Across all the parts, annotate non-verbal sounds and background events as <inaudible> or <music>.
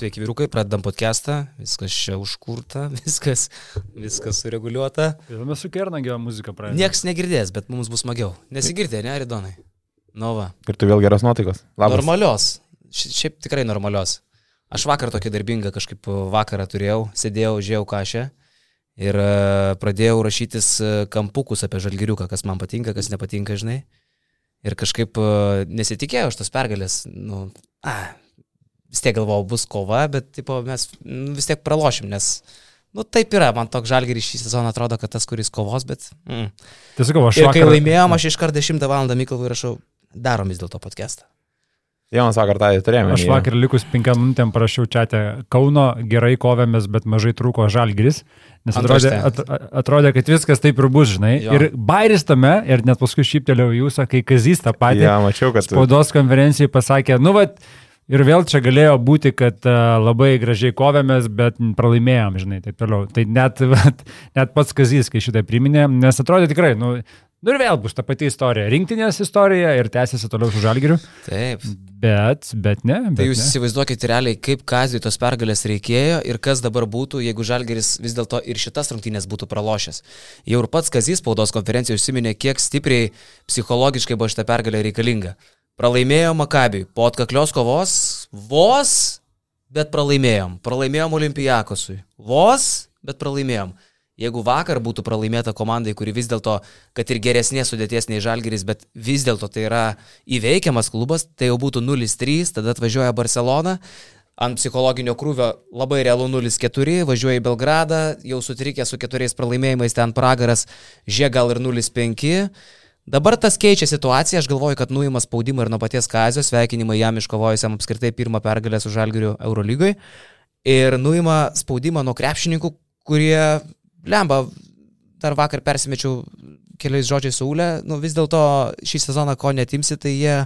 Sveiki, vyrukai, pradedam podcastą, viskas čia užkurta, <laughs> viskas, viskas sureguliuota. Ir mes su Kernagio muziką pradėjome. Niekas negirdės, bet mums bus smagiau. Nesigirdė, ne, Aridonai? Nova. Ir tu vėl geros nuotaikos. Labas. Normalios. Ši- Šiaip tikrai normalios. Aš vakar tokį darbingą kažkaip vakarą turėjau, sėdėjau, žiūrėjau kažę ir e, pradėjau rašytis e, kampukus apie žalgiriuką, kas man patinka, kas nepatinka, žinai. Ir kažkaip e, nesitikėjau aš tos pergalės. Nu, a, vis tiek galvojau, bus kova, bet tipo, mes nu, vis tiek pralošim, nes, nu taip yra, man toks žalgiris šį sezoną atrodo, kad tas, kuris kovos, bet... Mm. Tiesiog aš Ir kai vakar- laimėjom, aš iškart 10 val. Mykolui rašau, darom vis dėlto podcastą. Jonas vakar tą turėjome. Aš vakar likus penkiam minutėm parašiau čia Kauno, gerai kovėmės, bet mažai trūko žalgris. Nes atrodė, at, atrodė, kad viskas taip ir bus, žinai. Jo. Jo. Ir bairis tame, ir net paskui šyptelėjau jūsų, kai Kazys tą patį Ja, mačiau, kad... spaudos konferencijai pasakė, nu, vat, ir vėl čia galėjo būti, kad uh, labai gražiai kovėmės, bet pralaimėjom, žinai, taip toliau. Tai net, <laughs> vat, net pats Kazys, kai šitai priminė, nes atrodė tikrai, nu, nu ir vėl bus ta pati istorija. Rinktinės istorija ir tęsiasi toliau su žalgiriu. Taip. Bet, bet ne. Bet Tai jūs ne. įsivaizduokite realiai, kaip Kazijui tos pergalės reikėjo ir kas dabar būtų, jeigu Žalgeris vis dėlto ir šitas rungtynės būtų pralošęs. Jau ir pats Kazys spaudos konferencijoje užsiminė, kiek stipriai psichologiškai buvo šita pergalė reikalinga. Pralaimėjo Makabiui po atkaklios kovos, vos, bet pralaimėjom. Pralaimėjom Olimpijakosui. Vos, bet pralaimėjom. Jeigu vakar būtų pralaimėta komandai, kuri vis dėlto, kad ir geresnės sudėties nei Žalgeris, bet vis dėlto tai yra įveikiamas klubas, tai jau būtų 0-3, tada atvažiuoja Barcelona, ant psichologinio krūvio labai realu 0-4, važiuoja į Belgradą, jau sutrikė su keturiais pralaimėjimais, ten pragaras, žie gal ir 0-5. Dabar tas keičia situaciją, aš galvoju, kad nuima spaudimą ir nuo paties Kazio, sveikinimai jam iškovojusiam apskritai pirmą pergalę su Žalgiriu Eurolygoje, ir nuima spaudimą nuo krepšininkų, kurie lemba, dar vakar persimečiau keliais žodžiais su Ule, nu vis dėlto šį sezoną ko netimsi, tai jie,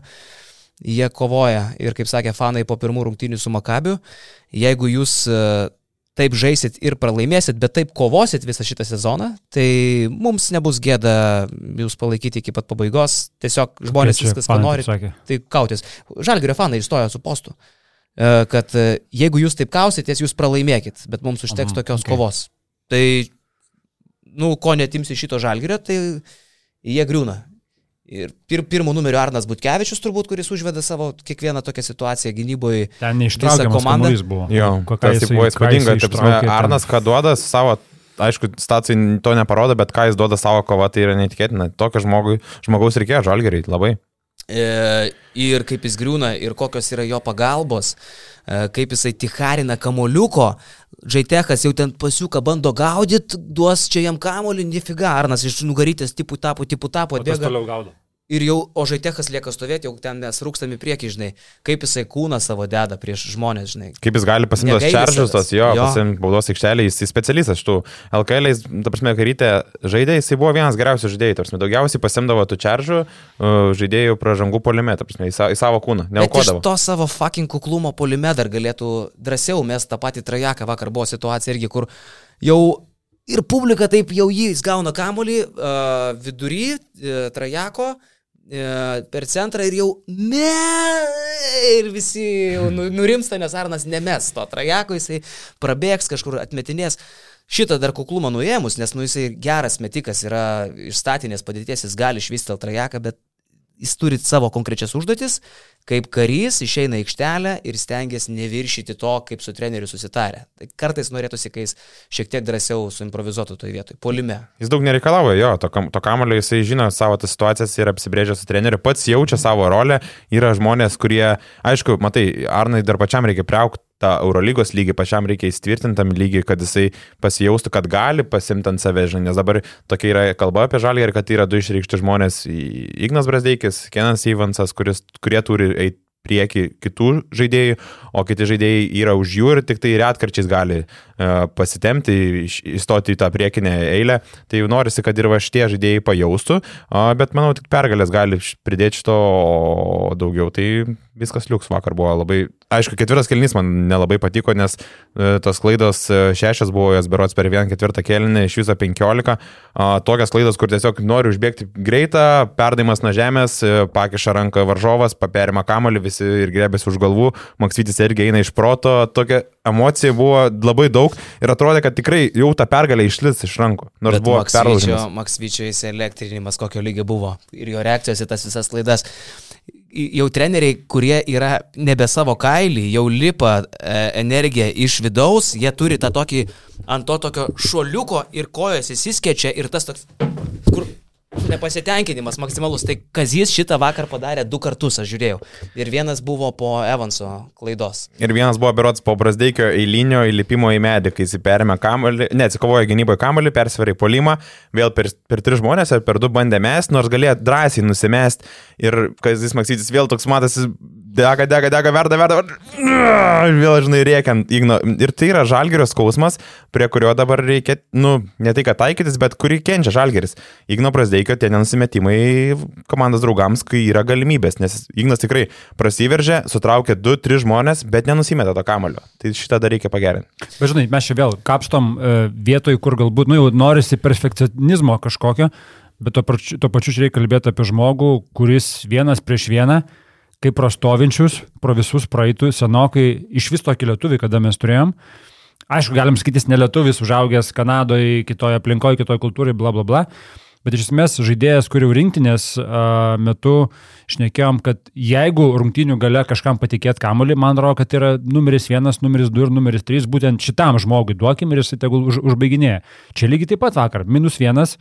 jie kovoja. Ir kaip sakė fanai po pirmų rungtynių su Makabiu, jeigu jūs taip žaisit ir pralaimėsit, bet taip kovosit visą šitą sezoną, tai mums nebus gėda jūs palaikyti iki pat pabaigos. Tiesiog žmonės Čia viskas, ką nori, tai kautis. Žalgirio fanai išstojo su postu. E, Kad e, jeigu jūs taip kausitės, jūs pralaimėkit, bet mums užteks Aha, tokios okei. kovos. Tai, nu, ko netimsi šito žalgirio, tai jie griūna. Ir pir, pirmo numerio Arnas Butkevičius turbūt, kuris užveda savo kiekvieną tokią situaciją gynyboje. Ten neištraukiamas komanda. kamuolys buvo. Jo, Ko- ką tas jisai- tai buvo įspūdinga. Arnas, ką duoda savo, aišku, stacijai to neparodo, bet ką jis duoda savo kovą, tai yra neįtikėtina. Tokio žmogui, žmogaus reikėjo žalgeriai labai. E, ir kaip jis griūna, ir kokios yra jo pagalbos, e, kaip jisai tiharina kamoliuko. Žaitechas jau ten pasiuką bando gaudyti, duos čia jam kamolį, nifiga, Arnas iš nugarytės tipų tapo, tipų tapo, atbėga. toliau gaudo. Ir jau, o Žaitechas lieka stovėti, jau ten mes rūkstami prieki, žinai, kaip jisai kūną savo deda prieš žmonės, žinai. Kaip jis gali pasimti tos savęs. tos jo, Jo. pasimti baudos aikštelį, jis specialistas šitų. LKL, jis, ta prasme, kai ryte žaidė, jis buvo vienas geriausių žaidėjų, ta prasme, daugiausiai pasimdavo tų čaržų uh, žaidėjų pražangų polime, ta prasme, į, sa, į savo kūną, Bet iš neaukodavo. to savo fucking kuklumo polime dar galėtų drąsiau mes tą patį trajeką, vakar buvo situacija irgi, kur jau ir publika taip jau jį, jis gauna kamolį uh, vidury uh, trajeko. e, Per centrą ir jau ne. Ir visi nu- nurimsta, nes Arnas nemes to trajeko, jisai prabėgs kažkur atmetinės. Šitą dar kuklumą nuėmus, nes nu jisai geras metikas yra iš statinės padėties, jis gali išvystyti trajeką, bet jis turi savo konkrečias užduotis, kaip karys išeina aikštelę ir stengiasi neviršyti to, kaip su treneriu susitarė. Tai kartais norėtųsi, kai jis šiek tiek drąsiau suimprovizuotų toje vietoje, polime. Jis daug nereikalavo, jo, to, kam- to kamulio jisai žino savo tas situacijas ir apsibrėžia su treneriu, pats jaučia savo rolę, yra žmonės, kurie, aišku, matai, Arnai dar pačiam reikia priaukti tą Eurolygos lygį, pačiam reikia įtvirtintam lygį, kad jisai pasijaustų, kad gali pasimti ant savęs, žinai, nes dabar tokia yra kalba apie žalį ir kad yra du išreikšti žmonės, Ignas Brasdeikis, Kenas Ivansas, kuris, kurie turi eiti prieki kitų žaidėjų, o kiti žaidėjai yra už jų ir tik tai retkarčiais gali uh, pasitemti, įstoti į tą priekinę eilę. Tai jau norisi, kad ir va šitie žaidėjai pajaustų, uh, bet manau, tik pergalės gali pridėti šito daugiau. Tai viskas liuks vakar buvo labai, aišku, ketvirtas kelnys man nelabai patiko, nes e, tos klaidos e, šešios buvo jos berots per vieną ketvirtą kelnį, iš viso penkiolika. Tokias klaidos, kur tiesiog nori užbėgti greitą, perdavimas nuo žemės, e, pakiša ranką varžovas, paperima kamolį, visi ir grebėsi už galvų, Maksvitis irgi eina iš proto, tokia emocija buvo labai daug ir atrodė, kad tikrai jau ta pergalė išlis iš rankų. Nors Bet buvo perlaužimas. Maksvyčio įsielektrinimas kokio lygio buvo ir jo reakcijos į tas visas klaidas jau treneriai, kurie yra nebe savo kailį, jau lipa e, energiją iš vidaus, jie turi tą tokį ant to tokio šuoliuko ir kojas įsiskečia ir tas toks, kur nepasitenkinimas maksimalus. Tai Kazys šitą vakar padarė du kartus, aš žiūrėjau. Ir vienas buvo po Evanso klaidos. Ir vienas buvo berots po Brasdeikio eilinio įlipimo į medį, kai jis perėmė kamuolį, ne, atsikovojo gynyboje kamuolį, persveria į polimą, vėl per, per tris žmonės ar per du bandė mest, nors galėjo drąsiai nusimest. Ir Kazys Maksytis vėl toks matosi dega, dega, dega, verda, verda. Vėl, žinai, rėkiant Igno. Ir tai yra žalgerio skausmas, prie kurio dabar reikia, nu, ne tai, kad taikytis, bet kurį kenčia žalgeris. Igno Prasdeikio tie nenusimetimai komandos draugams, kai yra galimybės, nes Ignas tikrai prasiveržė, sutraukė 2-3 žmonės, bet nenusimetė to kamulio. Tai šitą dar reikia pagerinti. Bet žinai, mes čia vėl kapstom e, vietoj, kur galbūt, nu, jau norisi perfekcionizmo kažkokio. Bet to pačiu, to pačiu reikia kalbėti apie žmogų, kuris vienas prieš vieną kaip prostovinčius, pro visus praeitų senokai iš vis tokį lietuvį, kada mes turėjom. Aišku, galim jis nelietuvis, užaugęs Kanadoje, kitoje aplinkoje, kitoje kultūroje, bla bla bla. Bet iš esmės žaidėjas, kurių rinktinės metu šnekėjom, kad jeigu rungtinių gale kažkam patikėt kamuolį, man atrodo, kad yra numeris vienas, numeris du ir numeris trys, būtent šitam žmogui duokim ir jis tegul už, užbaiginėja. Čia lygiai taip pat vakar, minus vienas.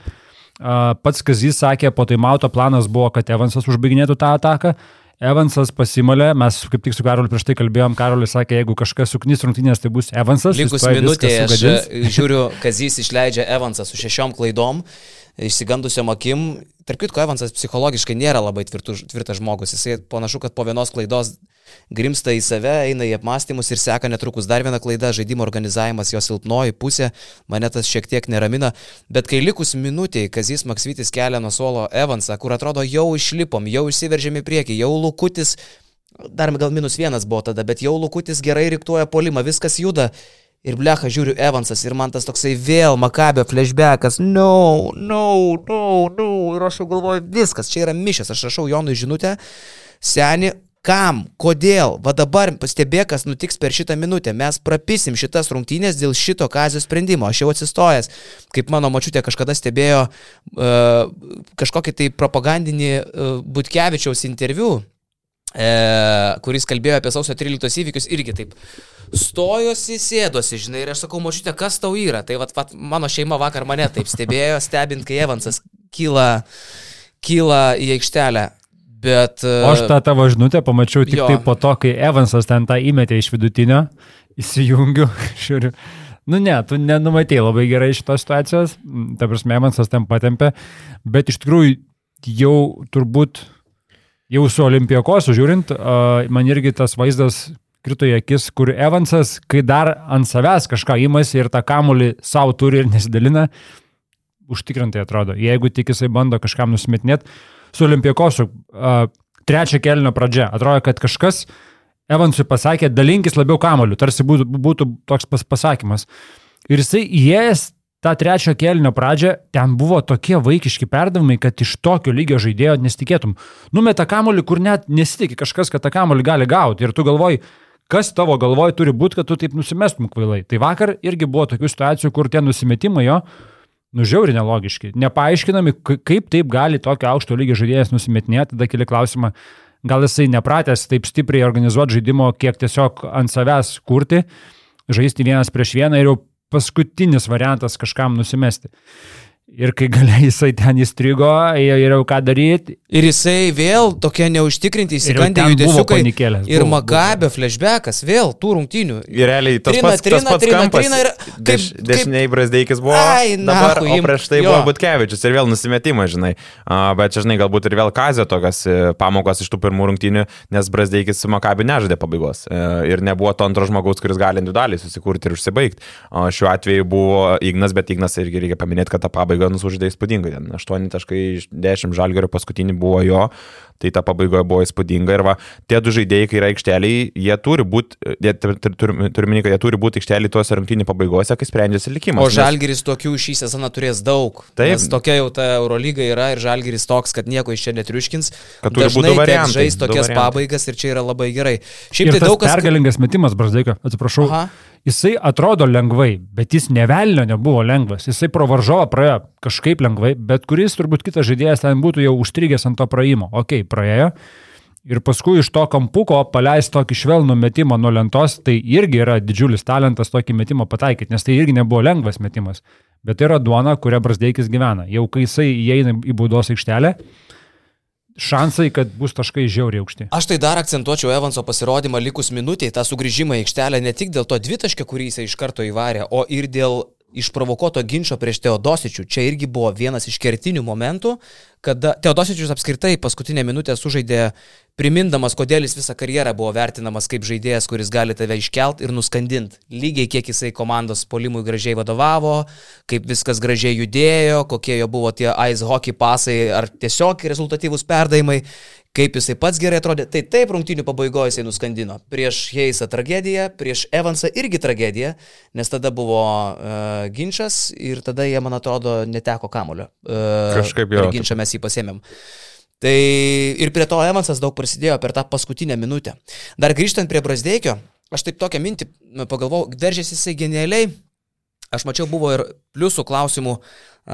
Pats Kazys sakė, po taimauto planas buvo, kad Evansas užbaiginėtų tą ataką. Evansas pasimalė, mes kaip tik su Karoliu prieš tai kalbėjom, Karolis sakė, jeigu kažkas suknys rungtynės, tai bus Evansas. Likus minutė, aš žiūriu, Kazys išleidžia Evansą su šešiom klaidom, išsigandusiom akim. Tarp kitko, Evansas psichologiškai nėra labai tvirtus, tvirtas žmogus. Jisai panašu, kad po vienos klaidos grimsta į save, eina į apmąstymus ir seka netrukus dar viena klaida - žaidimo organizavimas, jo silpnoji pusė, mane tas šiek tiek neramina, bet kai likus minutiai Kazis Maksvitis kelia nuo suolo Evansą, kur atrodo jau išlipom, jau išsiveržėm į priekį, jau Lukutis, dar gal minus vienas buvo tada, bet jau Lukutis gerai riktuoja polimą, viskas juda. Ir blecha žiūriu Evansas ir man tas toksai vėl makabio flashbackas, no, no, no, no, ir aš jau galvoju, viskas, čia yra mišęs, aš rašau Jonui žinutę, seni, Kam? Kodėl? Va dabar pastebėk, kas nutiks per šitą minutę. Mes prapisim šitas rungtynės dėl šito kazio sprendimo. Aš jau atsistojęs, kaip mano mačiutė kažkada stebėjo uh, kažkokį tai propagandinį uh, Butkevičiaus interviu, uh, kuris kalbėjo apie sausio 13 įvykius irgi taip. Stojosi, sėdosi, žinai, ir aš sakau, mačiutė, kas tau yra. Tai vat, vat, mano šeima vakar mane taip stebėjo, stebint, kai Evansas kyla, kyla į aikštelę. Bet, o aš tą tavo žinutę pamačiau tik jo. tai po to, kai Evansas ten tą įmetė iš vidutinio, įsijungiu, <laughs> žiūriu. Nu ne, tu nenumatėjai labai gerai šitos situacijos, ta prasme, Evansas ten patempė, bet iš tikrųjų jau turbūt, jau su Olimpijakosu žiūrint, man irgi tas vaizdas krito į akis, kur Evansas, kai dar ant savęs kažką įmasi ir tą kamulį savo turi ir nesidalina, užtikrintai atrodo. Jeigu tik jisai bando kažkam nusimetinėti, su Olimpijakosu trečio kelnio pradžia. Atrodo, kad kažkas Evansui pasakė, dalinkis labiau kamoliu, tarsi būtų, būtų toks pas, pasakymas. Ir jisai įėjęs tą trečio kelnio pradžią, ten buvo tokie vaikiški perdavimai, kad iš tokio lygio žaidėjo nesitikėtum. Numeta kamoliu, kur net nesitikė kažkas, kad tą kamoliu gali gauti. Ir tu galvoji, kas tavo galvoj turi būti, kad tu taip nusimestum kvailai. Tai vakar irgi buvo tokių situacijų, kur tie nusimetimai jo nužiauri nelogiški, nepaaiškinami, kaip taip gali tokio aukšto lygio žaidėjas nusimetinėti, tada keli klausimą, gal jisai nepratęs taip stipriai organizuoti žaidimo, kiek tiesiog ant savęs kurti, žaisti vienas prieš vieną ir jau paskutinis variantas kažkam nusimesti. Ir kai galiai jisai ten įstrigo, ir jau ką daryti. Ir jisai vėl tokia neužtikrinti, įsikandė judesiukai. Ir Magabio flashbackas, vėl tų rungtynių. Ir realiai tas trina, pats, trina, tas pats trina, kampas. Trina, ir, kaip, deš, dešiniai Brasdeikis buvo. Ai, na, dabar, o prieš tai jo. buvo Butkevičius ir vėl nusimetimas, žinai. Uh, bet čia, žinai, galbūt ir vėl Kazio tokias e, pamokos iš tų pirmų rungtynių, nes Brasdeikis su Makabiu nežaidė pabaigos. Uh, ir nebuvo to antro žmogaus, kuris gali individualiai susikurti ir užsibaigti. Uh, šiuo atveju buvo Ignas, bet Ignas irgi reikia paminėti, kad tą pabaigą pabaigą nusužydė įspūdingai, ten 8 taškai iš 10 žalgerio paskutinį buvo jo, tai ta pabaiga buvo įspūdinga ir va, tie du žaidėjai, kai yra aikšteliai, jie turi būti, turiu jie turi būti aikšteliai tuose rungtynių pabaigose, kai sprendžiasi likimas. O žalgeris tokių šį sezoną turės daug. Taip. Nes tokia jau ta Eurolyga yra ir žalgeris toks, kad nieko iš čia netriuškins. Kad turi būti variantai. Žais tokias pabaigas ir čia yra labai gerai. Šiaip ir tai daug kas... Pergalingas metimas, Brasdeika, atsiprašau. Aha jisai atrodo lengvai, bet jis nevelnio nebuvo lengvas. Jisai pro varžovą praėjo kažkaip lengvai, bet kuris turbūt kitas žaidėjas ten būtų jau užstrigęs ant to praėjimo. Ok, praėjo. Ir paskui iš to kampuko paleisti tokį švelnų metimą nuo lentos, tai irgi yra didžiulis talentas tokį metimą pataikyti, nes tai irgi nebuvo lengvas metimas. Bet tai yra duona, kurią Brasdeikis gyvena. Jau kai jisai įeina į baudos aikštelę, šansai, kad bus taškai žiauriai aukšti. Aš tai dar akcentuočiau Evanso pasirodymą likus minutiai, tą sugrįžimą į aikštelę ne tik dėl to dvitaškio, kurį jis iš karto įvarė, o ir dėl išprovokuoto ginčio prieš Teodosičių. Čia irgi buvo vienas iš kertinių momentų, kada Teodosičius apskritai paskutinę minutę sužaidė primindamas, kodėl jis visą karjerą buvo vertinamas kaip žaidėjas, kuris gali tave iškelt ir nuskandinti. Lygiai kiek jisai komandos polimui gražiai vadovavo, kaip viskas gražiai judėjo, kokie jo buvo tie ice hockey pasai ar tiesiog rezultatyvūs perdavimai kaip jisai pats gerai atrodė, tai taip rungtynių pabaigoje jisai nuskandino. Prieš Heisą tragediją, prieš Evansą irgi tragediją, nes tada buvo uh, ginčas ir tada jie, man atrodo, neteko kamulio. Uh, Kažkaip jau. Ginčą mes jį pasėmėm. Tai ir prie to Evansas daug prasidėjo per tą paskutinę minutę. Dar grįžtant prie Brasdeikio, aš taip tokią mintį pagalvojau, veržėsi jisai genialiai. Aš mačiau, buvo ir pliusų klausimų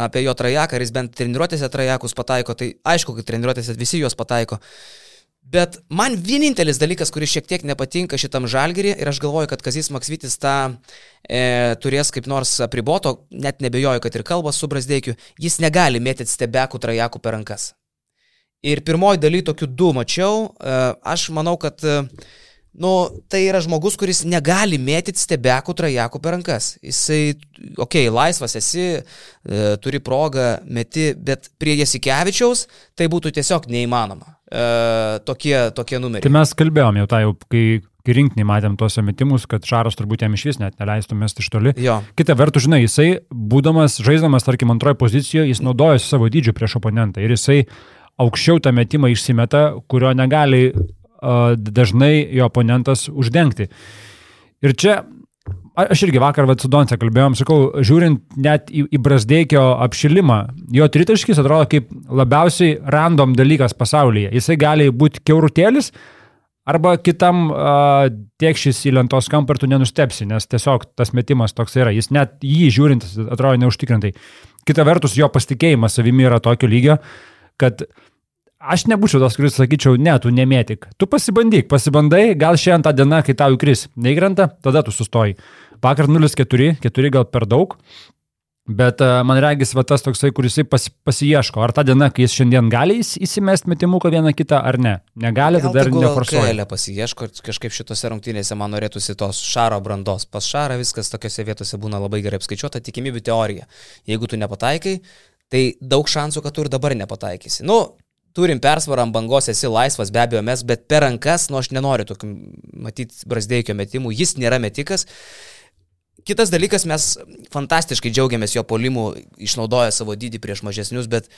apie jo trajeką, ar jis bent treniruotėse trajekus pataiko, tai aišku, kad treniruotėse visi juos pataiko. Bet man vienintelis dalykas, kuris šiek tiek nepatinka šitam žalgerį ir aš galvoju, kad Kazis Maksvitis tą e, turės kaip nors apriboto, net nebejoju, kad ir kalba su Brasdeikiu, jis negali mėtyti stebekų trajakų per rankas. Ir pirmoji daly tokių du mačiau, e, aš manau, kad e, nu, tai yra žmogus, kuris negali mėtyti stebekų trajakų per rankas. Jisai, okei, okay, laisvas esi, e, turi progą, meti, bet prie Jasikevičiaus tai būtų tiesiog neįmanoma. E, tokie, tokie numeriai. Tai mes kalbėjom jau tą jau, kai kai rinkinį matėm tuos metimus, kad Šaras turbūt jam iš vis net neleistų mesti iš toli. Jo. Kita vertus, žinai, jisai, būdamas, žaisdamas, tarkim, antroje pozicijoje, jis naudojasi savo dydžiu prieš oponentą ir jisai aukščiau tą metimą išsimeta, kurio negali dažnai jo oponentas uždengti. Ir čia Aš irgi vakar vat, su Donce kalbėjom, sakau, žiūrint net į, į Brasdeikio apšilimą, jo tritaškis atrodo kaip labiausiai random dalykas pasaulyje. Jisai gali būti keurutėlis, arba kitam uh, tiek šis į lentos kampą ir tu nenustepsi, nes tiesiog tas metimas toks yra. Jis net jį žiūrint atrodo neužtikrintai. Kita vertus, jo pasitikėjimas savimi yra tokio lygio, kad uh, Aš nebūčiau tas, kuris sakyčiau, ne, tu nemėtik. Tu pasibandyk, pasibandai, gal šiandien tą dieną, kai tau įkris neįkrenta, tada tu sustoji. Vakar 0-4, 4 gal per daug, bet uh, man regis va tas toksai, kuris pas, pasieško, ar ta diena, kai jis šiandien gali įsimesti metimuką vieną kitą ar ne. Negali, tada dar neforsuoja. Gal pasieško ir kažkaip šitose rungtynėse man norėtųsi tos šaro brandos. Pas šarą viskas tokiose vietose būna labai gerai apskaičiuota, tikimybių teorija. Jeigu tu nepataikai, tai daug šansų, kad tu ir dabar nepataikysi. Nu, turim persvarą ant bangos, esi laisvas, be abejo mes, bet per rankas, nu aš nenoriu tokių matyti brasdėjikio metimų, jis nėra metikas. Kitas dalykas, mes fantastiškai džiaugiamės jo polimu, išnaudoja savo dydį prieš mažesnius, bet,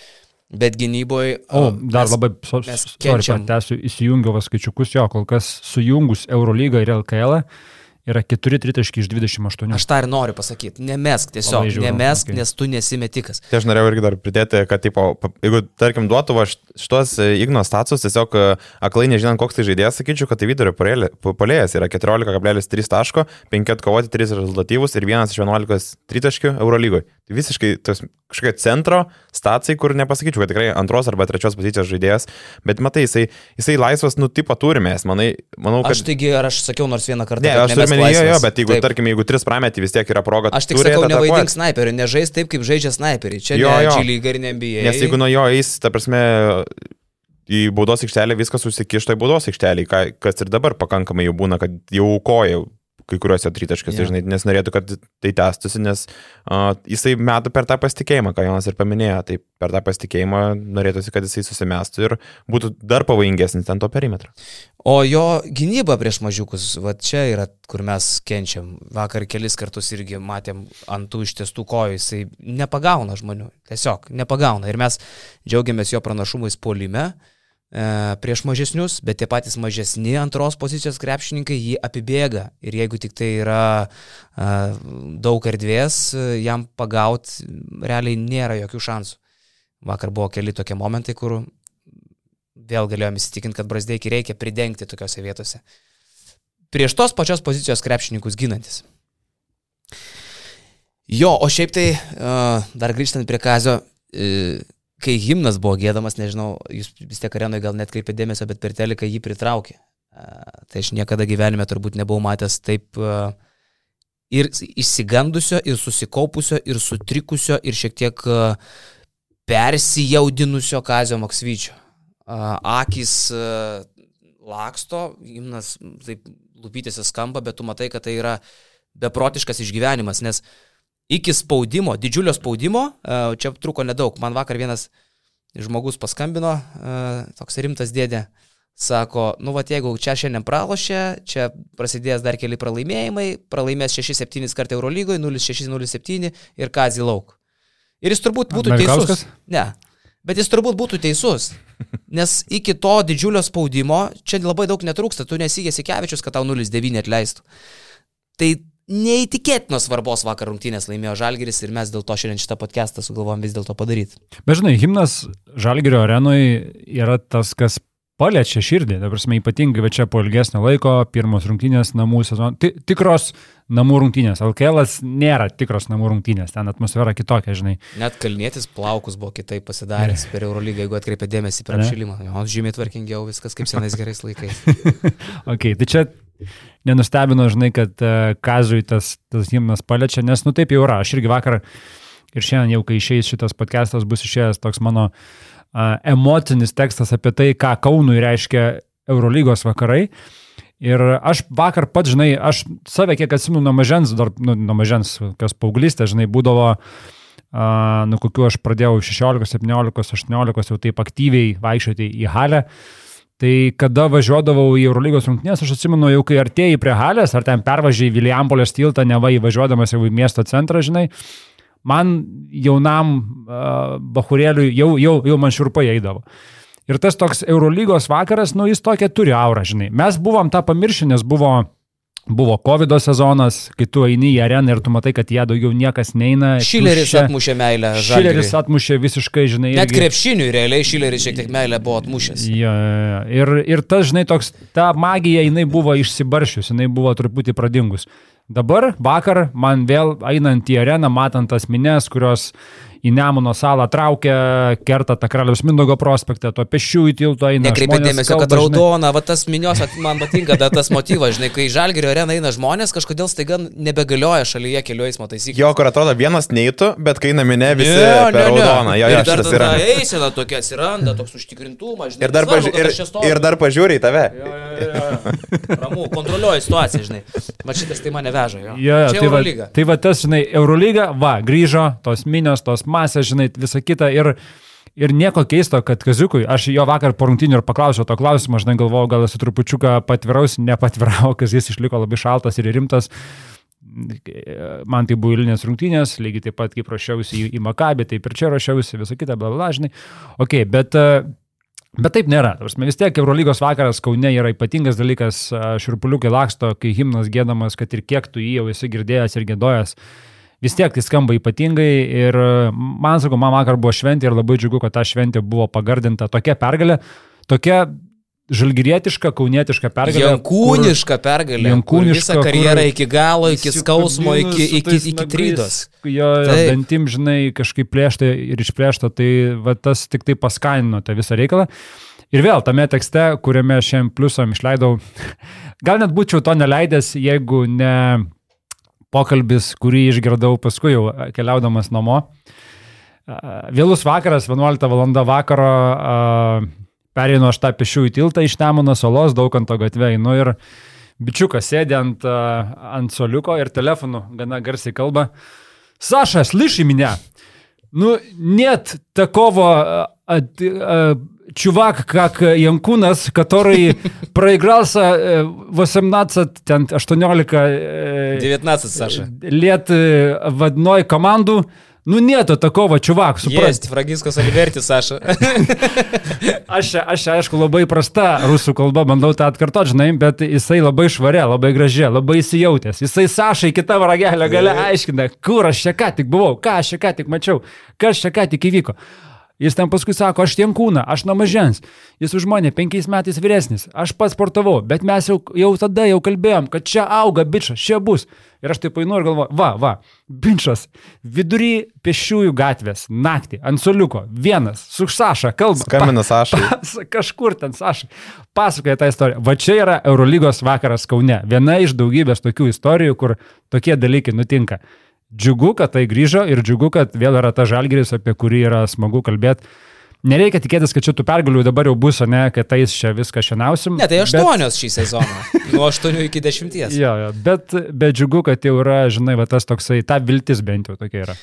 bet gynyboje... O, dar mes, labai, so, sorry, pratęsiu, įsijungiau skaičiukus jo, kol kas sujungus Eurolygą ir LKL. -ą yra 4 tritaškiai iš 28. Aš tą ir noriu pasakyti, nemesk tiesiog, žiūrėjau, nemesk, okay. nes tu nesimetikas. Tai aš norėjau irgi dar pridėti, kad, tipo, jeigu, tarkim, duotų va, šitos e, Igno status, tiesiog e, aklai nežinant, koks tai žaidėjas, sakyčiau, kad tai vidurio polėjas yra 14,3 taško, 5 atkovoti, 3 rezultatyvus ir 1 iš 11 tritaškių Eurolygoje. Tai visiškai tos kažkokie centro stacijai, kur nepasakyčiau, kad tikrai antros arba trečios pozicijos žaidėjas, bet matai, jisai, jisai laisvas, nu, tipo turime, manai, manau, kad... Aš taigi, ar aš sakiau nors vieną kartą. Ne, aš menį, jo, bet jeigu, taip. tarkim, jeigu tris prametį vis tiek yra proga. Aš tik sakau, nevaidink snaiperį, nežais taip, kaip žaidžia snaiperį. Čia jo, jo. lyga ir nebijai. Nes jeigu nuo jo eis, ta prasme, į baudos aikštelę viskas susikišta į baudos aikštelę, kas ir dabar pakankamai jau būna, kad jau koja kai kuriuose tritaškiuose, yeah. žinai, nes norėtų, kad tai tęstųsi, nes uh, jisai meta per tą pasitikėjimą, ką Jonas ir paminėjo, tai per tą pasitikėjimą norėtųsi, kad jisai susimestų ir būtų dar pavojingesnis ant to perimetro. O jo gynyba prieš mažiukus, va čia yra, kur mes kenčiam. Vakar kelis kartus irgi matėm ant tų ištiestų kojų, jisai nepagauna žmonių. Tiesiog nepagauna. Ir mes džiaugiamės jo pranašumais polime e, prieš mažesnius, bet tie patys mažesni antros pozicijos krepšininkai jį apibėga. Ir jeigu tik tai yra e, daug erdvės, e, jam pagauti realiai nėra jokių šansų. Vakar buvo keli tokie momentai, kur vėl galėjom įsitikinti, kad Brasdeikį reikia pridengti tokiose vietose. Prieš tos pačios pozicijos krepšininkus ginantis. Jo, o šiaip tai, dar grįžtant prie Kazio, kai himnas buvo gėdamas, nežinau, jūs vis tiek arenoje gal net kreipė dėmesio, bet per teleką jį pritraukė. Uh, tai aš niekada gyvenime turbūt nebuvau matęs taip uh, ir išsigandusio, ir susikaupusio, ir sutrikusio, ir šiek tiek uh, persijaudinusio Kazio Maksvyčio. Uh, akis uh, laksto, himnas taip lūpytėse skamba, bet tu matai, kad tai yra beprotiškas išgyvenimas, nes iki spaudimo, didžiulio spaudimo, uh, čia truko nedaug. Man vakar vienas žmogus paskambino, uh, toks rimtas dėdė, sako, nu va, jeigu čia šiandien pralošė, čia prasidės dar keli pralaimėjimai, pralaimės 6-7 kartą Eurolygoje, 0-6-0-7 ir Kazį lauk. Ir jis turbūt būtų teisus. Ne. Bet jis turbūt būtų teisus. Nes iki to didžiulio spaudimo čia labai daug netrūksta. Tu nesigėsi kevičius, kad tau 0-9 atleistų. Tai neįtikėtinos svarbos vakar rungtynės laimėjo Žalgiris ir mes dėl to šiandien šitą podcastą sugalvom vis dėlto padaryti. Bet žinai, himnas Žalgirio arenoje yra tas, kas paliečia širdį, ta prasme, ypatingai va čia po ilgesnio laiko, pirmos rungtynės namų sezono, Ti- tikros namų rungtynės, LKL nėra tikros namų rungtynės, ten atmosfera kitokia, žinai. Net kalnėtis plaukus buvo kitaip pasidaręs per Eurolygą, jeigu atkreipė dėmesį per apšilimą. Jo, žymiai tvarkingiau, viskas kaip senais gerais laikais. <laughs> Ok, tai čia nenustebino, žinai, kad uh, Kazui tas, tas himnas paliečia, nes nu taip jau yra, aš irgi vakar ir šiandien jau kai išeis šitas podcastas bus išėjęs toks mano uh, emocinis tekstas apie tai, ką Kaunui reiškia Eurolygos vakarai. Ir aš vakar pat, žinai, aš save kiek atsimenu nuo mažens, dar nu, nuo mažens, kas paauglystė, žinai, būdavo, uh, nuo kokių aš pradėjau 16, 17, 18 jau taip aktyviai vaikščioti į halę. Tai kada važiuodavau į Eurolygos rungtynės, aš atsimenu jau, kai artėjai prie halės, ar ten pervažiai Vilijampolės tiltą, neva įvažiuodamas jau į miesto centrą, žinai, man jaunam uh, bahurėliui jau, jau, jau man šurpai eidavo. Ir tas toks Eurolygos vakaras, nu jis tokia turi aurą, žinai. Mes buvom tą pamiršę, nes buvo, buvo COVID sezonas, kai tu eini į areną ir tu matai, kad ją daugiau niekas neina. Šileris tuščia. atmušė meilę. Šileris atmušė visiškai, žinai. Net irgi- krepšiniui realiai Šileris šiek tiek meilę buvo atmušęs. Jo, jo. ir, ir tas, žinai, toks, ta magija, jinai buvo išsibaršius, jinai buvo truputį pradingus. Dabar, vakar, man vėl einant į areną, matant tas minės, kurios į Nemuno salą traukia, kerta tą Karaliaus Mindogo prospektą, to pešiųjų tilto eina. Nekreipia žmonės dėmesio, kad žinai. raudona, va tas minios, man patinka da, tas motyvas, žinai, kai žalgerio arena eina žmonės, kažkodėl staiga nebegalioja šalyje kelių eismo taisyklės. Jo, kur atrodo vienas neįtų, bet kai namine visi Ne, per ne, raudoną. Jo, jo, ir dar šitas yra. tada eisena tokia atsiranda, toks užtikrintumas, žinai. Ir dar, nesvarbu, paži ir, ir dar pažiūri į tave. Jo, jo, jo, jo. Ramu, kontroliuoju situaciją, žinai. Va šitas tai mane veža, jo. Jo, jo, čia tai, va, Eurolyga. tai va tas, žinai, Eurolyga, va, grįžo, tos minios, tos masės, žinai, visa kita. Ir, ir nieko keisto, kad Kaziukui, aš jo vakar po rungtynių ir paklausiau to klausimo, žinai, galvojau, gal esu trupučiuką patviraus, nepatvirau, kas jis išliko labai šaltas ir rimtas. Man tai buvo įlinės rungtynės, lygiai taip pat kaip ruošiausi į, į Makabį, taip ir čia ruošiausi, visą kitą, bla, bla, žinai. Ok, bet Bet taip nėra. Ta prasme, Vis tiek Eurolygos vakaras Kaune yra ypatingas dalykas, širpuliukai laksto, kai himnas gėdamas, kad ir kiek tu jį jau esi girdėjęs ir gėdojęs. Vis tiek tai skamba ypatingai ir man sakau, man vakar buvo šventė ir labai džiugu, kad ta šventė buvo pagardinta tokia pergalė, tokia žalgirietiška, kaunietiška pergalė. Jankūniška pergalė. kur Jankūniška, Visą karjerą kur iki galo, iki skausmo, iki, iki, iki trydos. Jo, Taip. dantim, žinai, kažkaip plėšta ir išplėšta, tai va, tas tik tai paskanino tą visą reikalą. Ir vėl tame tekste, kuriame šiandien pliusam išleidau, <laughs> gal net būčiau to neleidęs, jeigu ne pokalbis, kurį išgirdau paskui jau keliaudamas namo. Vėlus vakaras, 11 val. vakaro, perėjau aš tą pešiųjų tiltą iš Temono salos, daug ant to gatvei. Nu ir bičiukas sėdė ant, ant soliuko ir telefonu gana garsiai kalba. Sašas, lyši minę. Nu, net takovo at, at, чувак, как Янкунас, который <laughs> проигрался 18, 18 19, Саша. лет в одной команду. Nu, nėto takova, čuvak, suprasti. Jest, Fragiskos Aliverti, Saša. aš, aš, aišku, labai prasta rusų kalba, bandau tą atkartoti, žinai, bet jisai labai švarė, labai gražiai, labai įsijautęs. Jisai Sašai kitą ragelę gale aiškina, kur aš čia ką tik buvau, ką aš čia ką tik mačiau, kas čia ką tik įvyko. Jis ten paskui sako, aš tiem kūną, aš nuo mažens. Jis už mane penkiais metais vyresnis, aš pats sportavau, bet mes jau, jau tada jau kalbėjom, kad čia auga bičias, čia bus. Ir aš taip painu ir galvoju, va, va, bičias, vidury pešiųjų gatvės, naktį, ant soliuko, vienas, su Saša, kalba. Skambina Saša. <laughs> Kažkur ten Saša. Pasakoja tą istoriją. Va čia yra Eurolygos vakaras Kaune. Viena iš daugybės tokių istorijų, kur tokie dalykai nutinka. Džiugu, kad tai grįžo ir džiugu, kad vėl yra ta žalgeris, apie kurį yra smagu kalbėti. Nereikia tikėtis, kad čia tų pergalių dabar jau bus, ne, kad tais čia viską šiandien. Ne, tai aštuonios bet... šį sezoną. <laughs> Nuo aštuonių iki dešimties. jo, jo, bet, bet džiugu, kad jau yra, žinai, va, tas toksai, ta viltis bent jau tokia yra.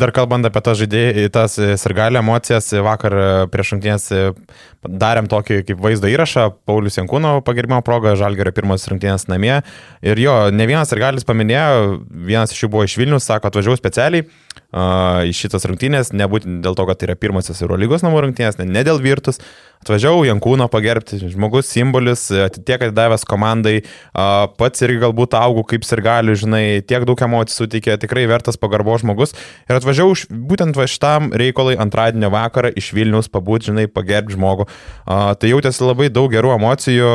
Dar kalbant apie tas žaidėjai, tas sirgalę emocijas, vakar prieš rungtynės darėm tokį kaip vaizdo įrašą, Paulius Jankūno pagerbimo proga, Žalgerio pirmas rungtynės namie. Ir jo, ne vienas sirgalis paminėjo, vienas iš jų buvo iš Vilnius, sako, atvažiavau specialiai uh, į šitas rungtynės, nebūtent dėl to, kad tai yra pirmasis Eurolygos namų rungtynės, ne, ne dėl virtus. Atvažiavau Jankūno pagerbti, žmogus simbolis, tiek atidavęs komandai, uh, pats irgi galbūt augau kaip ir galiu, žinai, tiek daug emocijų suteikė, tikrai vertas pagarbo žmogus. Ir atvažiavau būtent va šitam reikalui antradienio vakarą iš Vilnius pabūti, žinai, pagerbti žmogų. Uh, tai jautėsi labai daug gerų emocijų,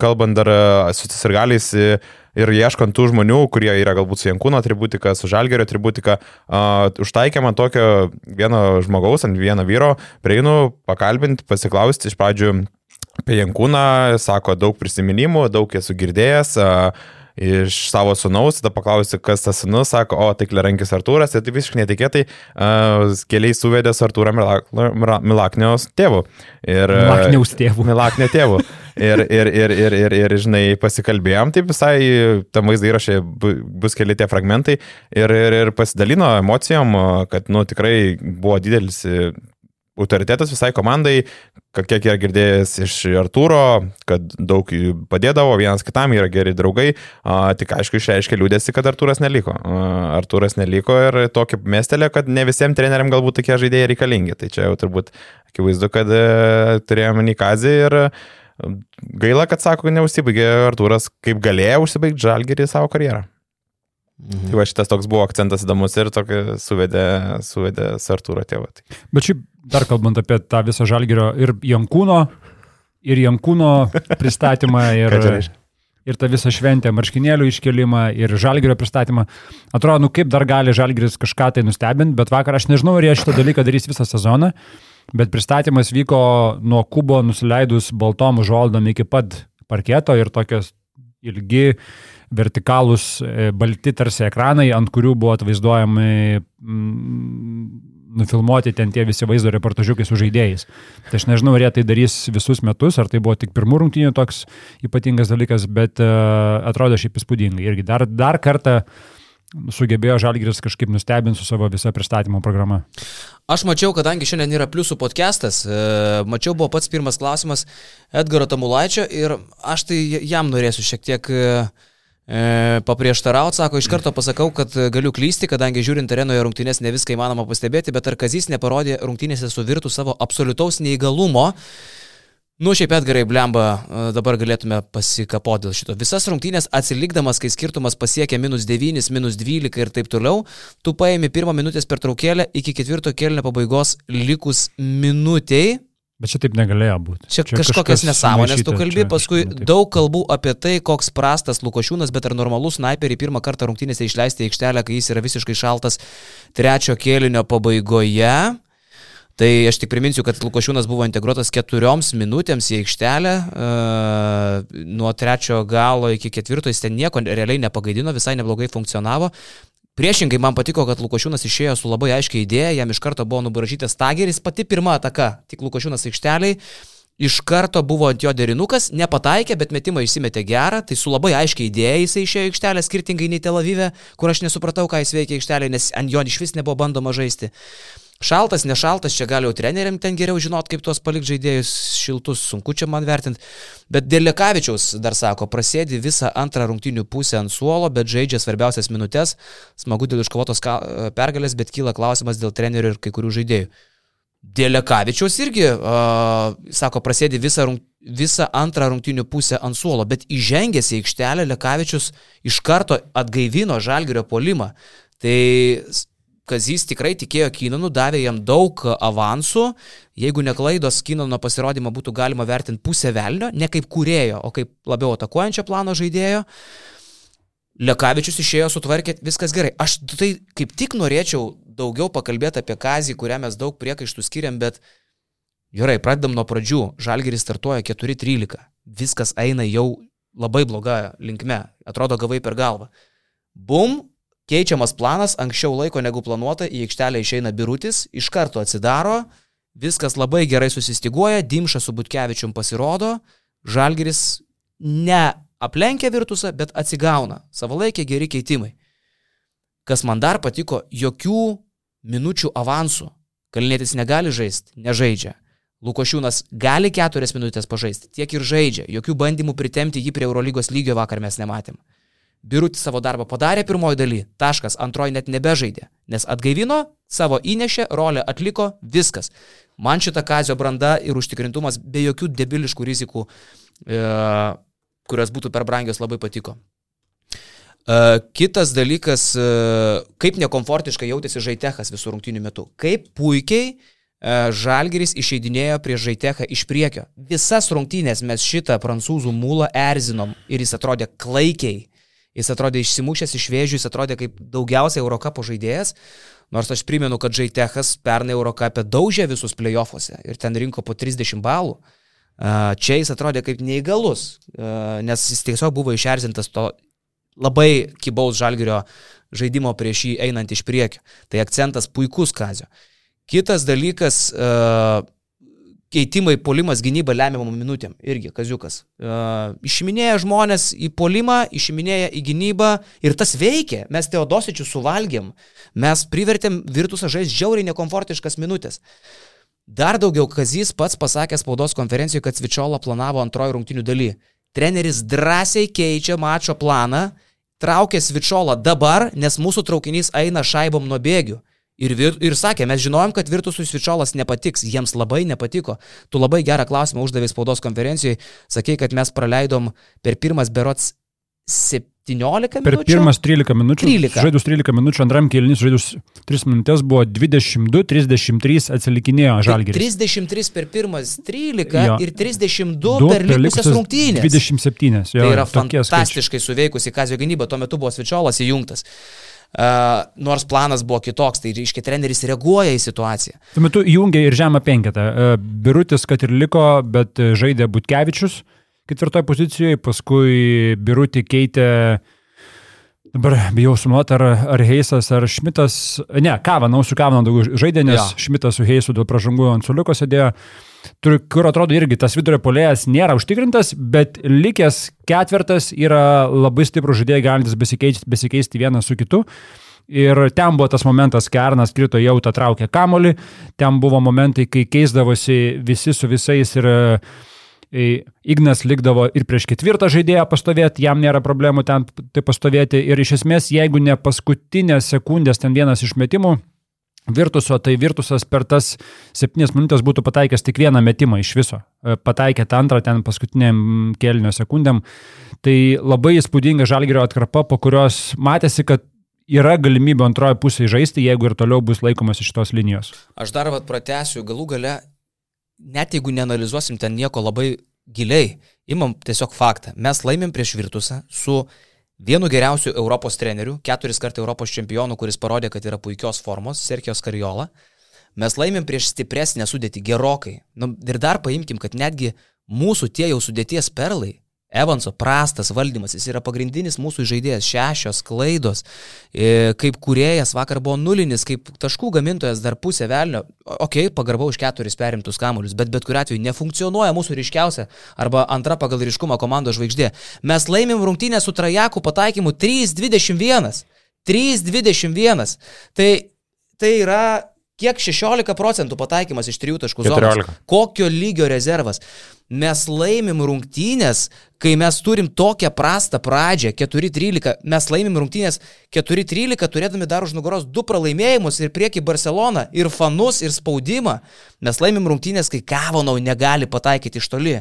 kalbant dar uh, su sirgaliais. Uh, ir ieškant tų žmonių, kurie yra galbūt su Jankūno atributika, su Žalgerio atributika, uh, užtaikė man tokio vieno žmogaus, ant vieno vyro, prieinu pakalbinti, pasiklausti iš pradžių apie Jankūną, sako daug prisiminimų, daug esu girdėjęs. Uh, iš savo sunaus, tada paklausiu, kas tas sunus, sako, o tai Klerankis Artūras, ir tai visiškai netikėtai uh, keliai suvedė su Artūra Milakniaus tėvu. Ir, Milakniaus tėvu. Milaknio tėvu. <laughs> Ir, ir, ir, ir, ir, ir, žinai, pasikalbėjom, taip visai tam vaizdo įrašė bus keli tie fragmentai ir, ir, ir pasidalino emocijom, kad, nu, tikrai buvo didelis autoritetas visai komandai, kiek yra girdėjęs iš Artūro, kad daug padėdavo, vienas kitam yra geri draugai, a, tik aišku išreiškė liūdėsi, kad Artūras neliko. A, Artūras neliko ir tokį mestelė, kad ne visiems treneriam galbūt tokie žaidėjai reikalingi. Tai čia jau turbūt akivaizdu, kad e, turėjome Nikazį ir e, gaila, kad sako, neužsibaigė Artūras, kaip galėjo užsibaigti žalgerį savo karjerą. Mhm. Tai va šitas toks buvo akcentas įdomus ir tokį suvedė, suvedė Sartūro tėvą. Tai. Bet šiaip dar kalbant apie tą visą žalgerio ir Jankūno, ir Jankūno pristatymą, <laughs> ir, ir tą visą šventę, marškinėlių iškelimą, ir žalgerio pristatymą, atrodo, nu kaip dar gali žalgeris kažką tai nustebinti, bet vakar aš nežinau, ar jie šitą dalyką darys visą sezoną, bet pristatymas vyko nuo kubo nusileidus baltom užuoldom iki pat parketo ir tokios ilgi vertikalūs e, balti tarsi ekranai, ant kurių buvo atvaizduojami mm, nufilmuoti ten tie visi vaizdo reportažiukai su žaidėjais. Tai aš nežinau, ar jie tai darys visus metus, ar tai buvo tik pirmų rungtynių toks ypatingas dalykas, bet uh, atrodo šiaip įspūdingai. Irgi dar, dar kartą sugebėjo Žalgiris kažkaip nustebinti su savo visa pristatymo programa. Aš mačiau, kadangi šiandien yra pliusų podcastas, e, mačiau buvo pats pirmas klausimas Edgaro Tamulaičio ir aš tai jam norėsiu šiek tiek uh, E, paprieštarauti, sako, iš karto pasakau, kad galiu klysti, kadangi žiūrint arenoje rungtynės ne viską įmanoma pastebėti, bet ar Kazys neparodė rungtynėse su virtų savo absoliutaus neįgalumo. Nu, šiaip Edgarai Blemba e, dabar galėtume pasikapoti dėl šito. Visas rungtynės atsilikdamas, kai skirtumas pasiekia minus 9, minus 12 ir taip toliau, tu paėmė pirmą minutės per traukėlę iki ketvirto kelnio pabaigos likus minutiai Bet čia taip negalėjo būti. Čia, čia kažkokias nesąmonės tu kalbi, čia, paskui kažkaip, daug kalbų apie tai, koks prastas Lukošiūnas, bet ar normalus sniperį pirmą kartą rungtynėse išleisti į aikštelę, kai jis yra visiškai šaltas trečio kėlinio pabaigoje. Tai aš tik priminsiu, kad Lukošiūnas buvo integruotas keturioms minutėms į aikštelę, e, nuo trečio galo iki ketvirto jis ten nieko realiai nepagaidino, visai neblogai funkcionavo, Priešingai man patiko, kad Lukošiūnas išėjo su labai aiškiai idėja, jam iš karto buvo nubražytas tageris, pati pirma ataka, tik Lukošiūnas aikšteliai. iš karto buvo ant jo derinukas, nepataikė, bet metimą išsimetė gerą, tai su labai aiškiai idėja jisai išėjo aikštelę, skirtingai nei Tel Avive, kur aš nesupratau, ką jis veikia aikštelė, nes ant jo iš vis nebuvo bandoma žaisti. Šaltas, nešaltas, čia gal jau treneriam ten geriau žinot, kaip tuos palik žaidėjus šiltus, sunku čia man vertinti. Bet dėl Lekavičiaus dar sako, prasėdi visą antrą rungtinių pusę ant suolo, bet žaidžia svarbiausias minutės. Smagu dėl iškovotos pergalės, bet kyla klausimas dėl trenerių ir kai kurių žaidėjų. Dėl Lekavičiaus irgi, uh, sako, prasėdi visą, rung, visą antrą rungtinių pusę ant suolo, bet įžengęs į aikštelę Lekavičius iš karto atgaivino žalgerio polimą. Tai Kazys tikrai tikėjo Kinanu, davė jam daug avansų. Jeigu neklaidos, Kinano pasirodymą būtų galima vertinti pusę velnio, ne kaip kurėjo, o kaip labiau atakuojančio plano žaidėjo. Lekavičius išėjo, sutvarkė, viskas gerai. Aš tai kaip tik norėčiau daugiau pakalbėti apie Kazį, kurią mes daug priekaištų skiriam, bet gerai, pradedam nuo pradžių. Žalgeris startuoja 4-13. Viskas eina jau labai bloga linkme. Atrodo, gavai per galvą. Bum, Keičiamas planas anksčiau laiko negu planuota, į aikštelę išeina birutis, iš karto atsidaro, viskas labai gerai susistiguoja, Dimša su Butkevičium pasirodo, Žalgeris ne aplenkia virtusą, bet atsigauna. Savalaikė geri keitimai. Kas man dar patiko, jokių minučių avansų. Kalnėtis negali žaisti, nežaidžia. Lukošiūnas gali keturias minutės pažaisti, tiek ir žaidžia. Jokių bandymų pritemti jį prie Eurolygos lygio vakar mes nematėm. Birutis savo darbą padarė pirmoji daly, taškas, antroji net nebežaidė, nes atgaivino, savo įnešė, rolę atliko, viskas. Man šita kazio branda ir užtikrintumas be jokių debiliškų rizikų, e, kurios būtų per brangios, labai patiko. E, kitas dalykas, e, kaip nekomfortiškai jautėsi Žaitechas visų rungtynių metu. Kaip puikiai e, Žalgeris išeidinėjo prie Žaitechą iš priekio. Visas rungtynės mes šitą prancūzų mūlą erzinom ir jis atrodė klaikiai Jis atrodė išsimušęs iš vėžių, jis atrodė kaip daugiausiai Eurocapo žaidėjas. Nors aš primenu, kad Žaitechas pernai Eurocapė daužė visus playoffuose ir ten rinko po 30 balų. Čia jis atrodė kaip neįgalus, nes jis tiesiog buvo išerzintas to labai kibaus žalgerio žaidimo prieš jį einant iš priekio. Tai akcentas puikus kazio. Kitas dalykas, keitimai, polimas, gynyba lemiamom minutėm. Irgi, kaziukas. Uh, išiminėja žmonės į polimą, išiminėja į gynybą ir tas veikia. Mes Teodosičių suvalgėm. Mes privertėm Virtusą žaisti žiauriai nekomfortiškas minutės. Dar daugiau Kazys pats pasakė spaudos konferencijoje, kad Svičiola planavo antrojo rungtinių daly. Treneris drąsiai keičia mačo planą, traukia Svičiolą dabar, nes mūsų traukinys eina šaibom nuo bėgių. Ir, vir, ir sakė, mes žinojom, kad Virtusui Svičiolas nepatiks, jiems labai nepatiko. Tu labai gerą klausimą uždavai spaudos konferencijoje, sakei, kad mes praleidom per pirmas berots 17 minučių. Per pirmas 13 minučių. 13. Žaidus 13 minučių, antram kėlinys žaidus 3 minutės buvo 22-33 atsilikinėjo Žalgiris. 33 per pirmas 13 jo. ir 32 du per likusias rungtynės. 27. Jo, tai yra fantastiškai suveikusi Kazio gynyba, tuo metu buvo Svičiolas įjungtas. Uh, nors planas buvo kitoks, tai reiškia, treneris reaguoja į situaciją. Tuo metu įjungė ir žemą penketą. Birutis, kad ir liko, bet žaidė Butkevičius ketvirtoje pozicijoje, paskui Birutį keitė, dabar bijau sumuoti, ar, ar Heisas, ar Šmitas, ne, Kavana, su Kavana daugiau žaidė, nes ja. Šmitas su Heisu dėl pražangų ant suliuko sėdėjo. Uh, kur atrodo irgi tas vidurio polėjas nėra užtikrintas, bet likęs ketvirtas yra labai stiprus žaidėjai galintis besikeisti, besikeisti vienas su kitu. Ir ten buvo tas momentas, kai Arnas krito jau tą traukę kamolį, ten buvo momentai, kai keisdavosi visi su visais ir e, Ignas likdavo ir prieš ketvirtą žaidėją pastovėti, jam nėra problemų ten tai pastovėti. Ir iš esmės, jeigu ne paskutinės sekundės ten vienas iš metimų, Virtuso, tai Virtusas per tas septynias minutės būtų pataikęs tik vieną metimą iš viso. E, pataikė tą antrą ten paskutiniam kelnio sekundėm. Tai labai įspūdinga žalgerio atkarpa, po kurios matėsi, kad yra galimybė antroje pusėje žaisti, jeigu ir toliau bus laikomas iš tos linijos. Aš dar vad pratęsiu, galų gale, net jeigu neanalizuosim ten nieko labai giliai, imam tiesiog faktą. Mes laimėm prieš Virtusą su Vienu geriausių Europos trenerių, keturis kart Europos čempionų, kuris parodė, kad yra puikios formos, Serkijos Kariola. Mes laimėm prieš stipresnę sudėtį gerokai. Nu, ir dar paimkim, kad netgi mūsų tie jau sudėties perlai, Evanso prastas valdymas, jis yra pagrindinis mūsų žaidėjas, šešios klaidos, e, kaip kuriejas vakar buvo nulinis, kaip taškų gamintojas dar pusė velnio, okei, okay, pagarbau už keturis perimtus kamuolius, bet bet kuriu atveju nefunkcionuoja mūsų ryškiausia arba antra pagal ryškumą komandos žvaigždė. Mes laimim rungtynę su Trajaku pataikymu 3-21. 3-21. Tai, tai yra kiek 16 procentų pataikymas iš 3 taškų zonos. Kokio lygio rezervas? Mes laimim rungtynės, kai mes turim tokią prastą pradžią, 4-13, mes laimim rungtynės 4-13, turėdami dar už nugaros du pralaimėjimus ir prieki Barceloną, ir fanus, ir spaudimą. Mes laimim rungtynės, kai Kavonau negali pataikyti iš toli.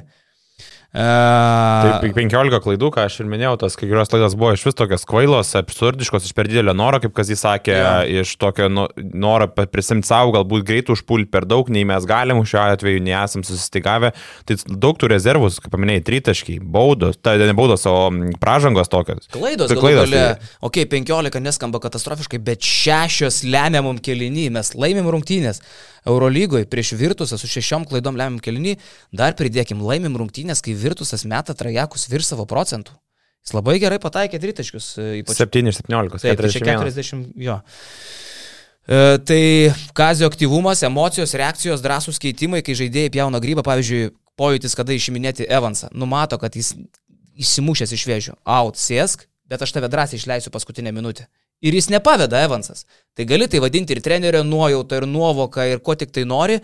Taip, 15 klaidų, ką aš ir minėjau, tas kai kurios klaidos buvo iš vis tokios kvailos, absurdiškos, iš per didelio noro, kaip kas jis sakė, ja. iš tokio noro prisimti savo, galbūt greit užpulti per daug, nei mes galim šiuo atveju, nei esam susistigavę. Tai daug tų rezervus, kaip paminėjai, tritaškiai, baudos, tai ne baudos, o pražangos tokios. Klaidos, tai klaidos. Galė, tai... Ok, 15 neskamba katastrofiškai, bet šešios lemiamam kelinį, mes laimim rungtynės. Eurolygoje prieš Virtusą su šešiom klaidom lemiam kelinį, dar pridėkim laimim rungtynės, kai Virtusas meta trajekus virš savo procentų. Jis labai gerai pataikė tritaškius. E, ypač... 7 iš 17. Taip, 41. 40, jo. E, tai kazio aktyvumas, emocijos, reakcijos, drąsūs keitimai, kai žaidėjai pjauna grybą, pavyzdžiui, pojūtis, kada išiminėti Evansą, numato, kad jis įsimušęs iš vėžių, out, sėsk, bet aš tave drąsiai išleisiu paskutinę minutę ir jis nepaveda Evansas. Tai gali tai vadinti ir trenerio nuojautą, ir nuovoką, ir ko tik tai nori,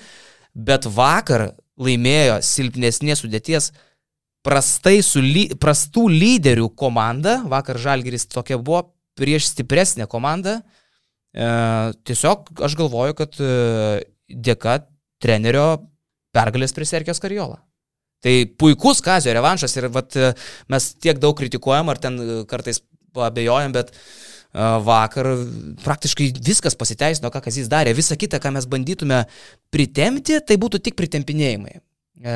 bet vakar laimėjo silpnesnės sudėties prastai su ly, prastų lyderių komanda, vakar Žalgiris tokia buvo prieš stipresnę komandą. E, tiesiog aš galvoju, kad e, dėka trenerio pergalės priserkės Karjola. Tai puikus Kazio revanšas ir vat, e, mes tiek daug kritikuojam ar ten e, kartais abejojam, bet uh, vakar praktiškai viskas pasiteisino, ką Kazis darė. Visa kita, ką mes bandytume pritemti, tai būtų tik pritempinėjimai. E,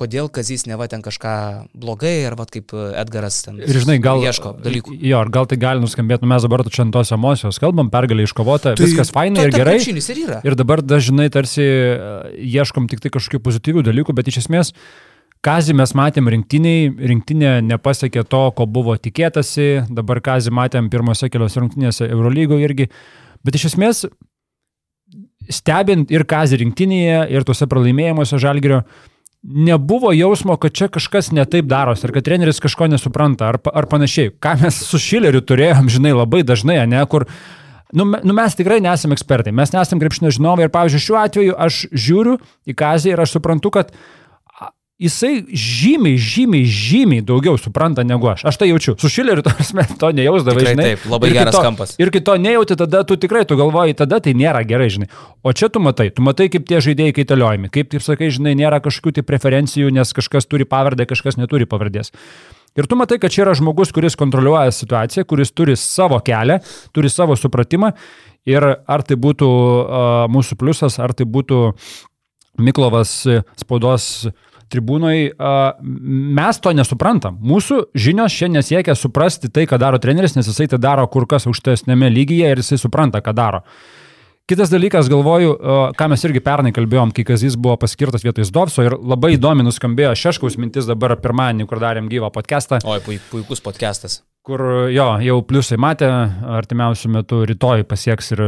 kodėl Kazis neva ten kažką blogai, ar vat, kaip Edgaras ten ir, žinai, gal, ieško dalykų. Jo, ar gal tai gali nuskambėti, nu, mes dabar čia ant tos emocijos kalbam, pergalė iškovota, tai, viskas fainai ir gerai. Ir, ir dabar dažnai tarsi ieškom tik tai kažkokių pozityvių dalykų, bet iš esmės uh, Kazį mes matėm rinktiniai, rinktinė nepasiekė to, ko buvo tikėtasi, dabar Kazį matėm pirmose keliose rungtinėse Eurolygoje irgi, bet iš esmės stebint ir Kazį rinktinėje, ir tuose pralaimėjimuose Žalgirio, nebuvo jausmo, kad čia kažkas netaip darosi, ar kad treneris kažko nesupranta, ar, ar panašiai. Ką mes su Šileriu turėjom, žinai, labai dažnai, ne, kur Nu, nu mes tikrai nesame ekspertai, mes nesame krepšinio žinovai ir, pavyzdžiui, šiuo atveju aš žiūriu į Kazį ir aš suprantu, kad jisai žymiai, žymiai, žymiai daugiau supranta negu aš. Aš tai jaučiu. Su Šileriu to, to nejausdavai, tikrai, žinai. Taip, labai ir geras kito, kampas. Ir kito nejauti, tada tu tikrai, tu galvoji, tada tai nėra gerai, žinai. O čia tu matai, tu matai, kaip tie žaidėjai kaitaliojami, kaip, taip sakai, žinai, nėra kažkokių tai preferencijų, nes kažkas turi pavardę, kažkas neturi pavardės. Ir tu matai, kad čia yra žmogus, kuris kontroliuoja situaciją, kuris turi savo kelią, turi savo supratimą. Ir ar tai būtų uh, mūsų pliusas, ar tai būtų Miklovas spaudos tribūnoj, mes to nesuprantam. Mūsų žinios šiandien siekia suprasti tai, ką daro treneris, nes jisai tai daro kur kas aukštesnėme lygyje ir jisai supranta, ką daro. Kitas dalykas, galvoju, ką mes irgi pernai kalbėjom, kai Kazis buvo paskirtas vietoj Zdovso ir labai įdomi nuskambėjo Šeškaus mintis dabar pirmadienį, kur darėm gyvą podcastą. Oi, puikus podcastas kur jo, jau pliusai matė, artimiausių metų rytoj pasieks ir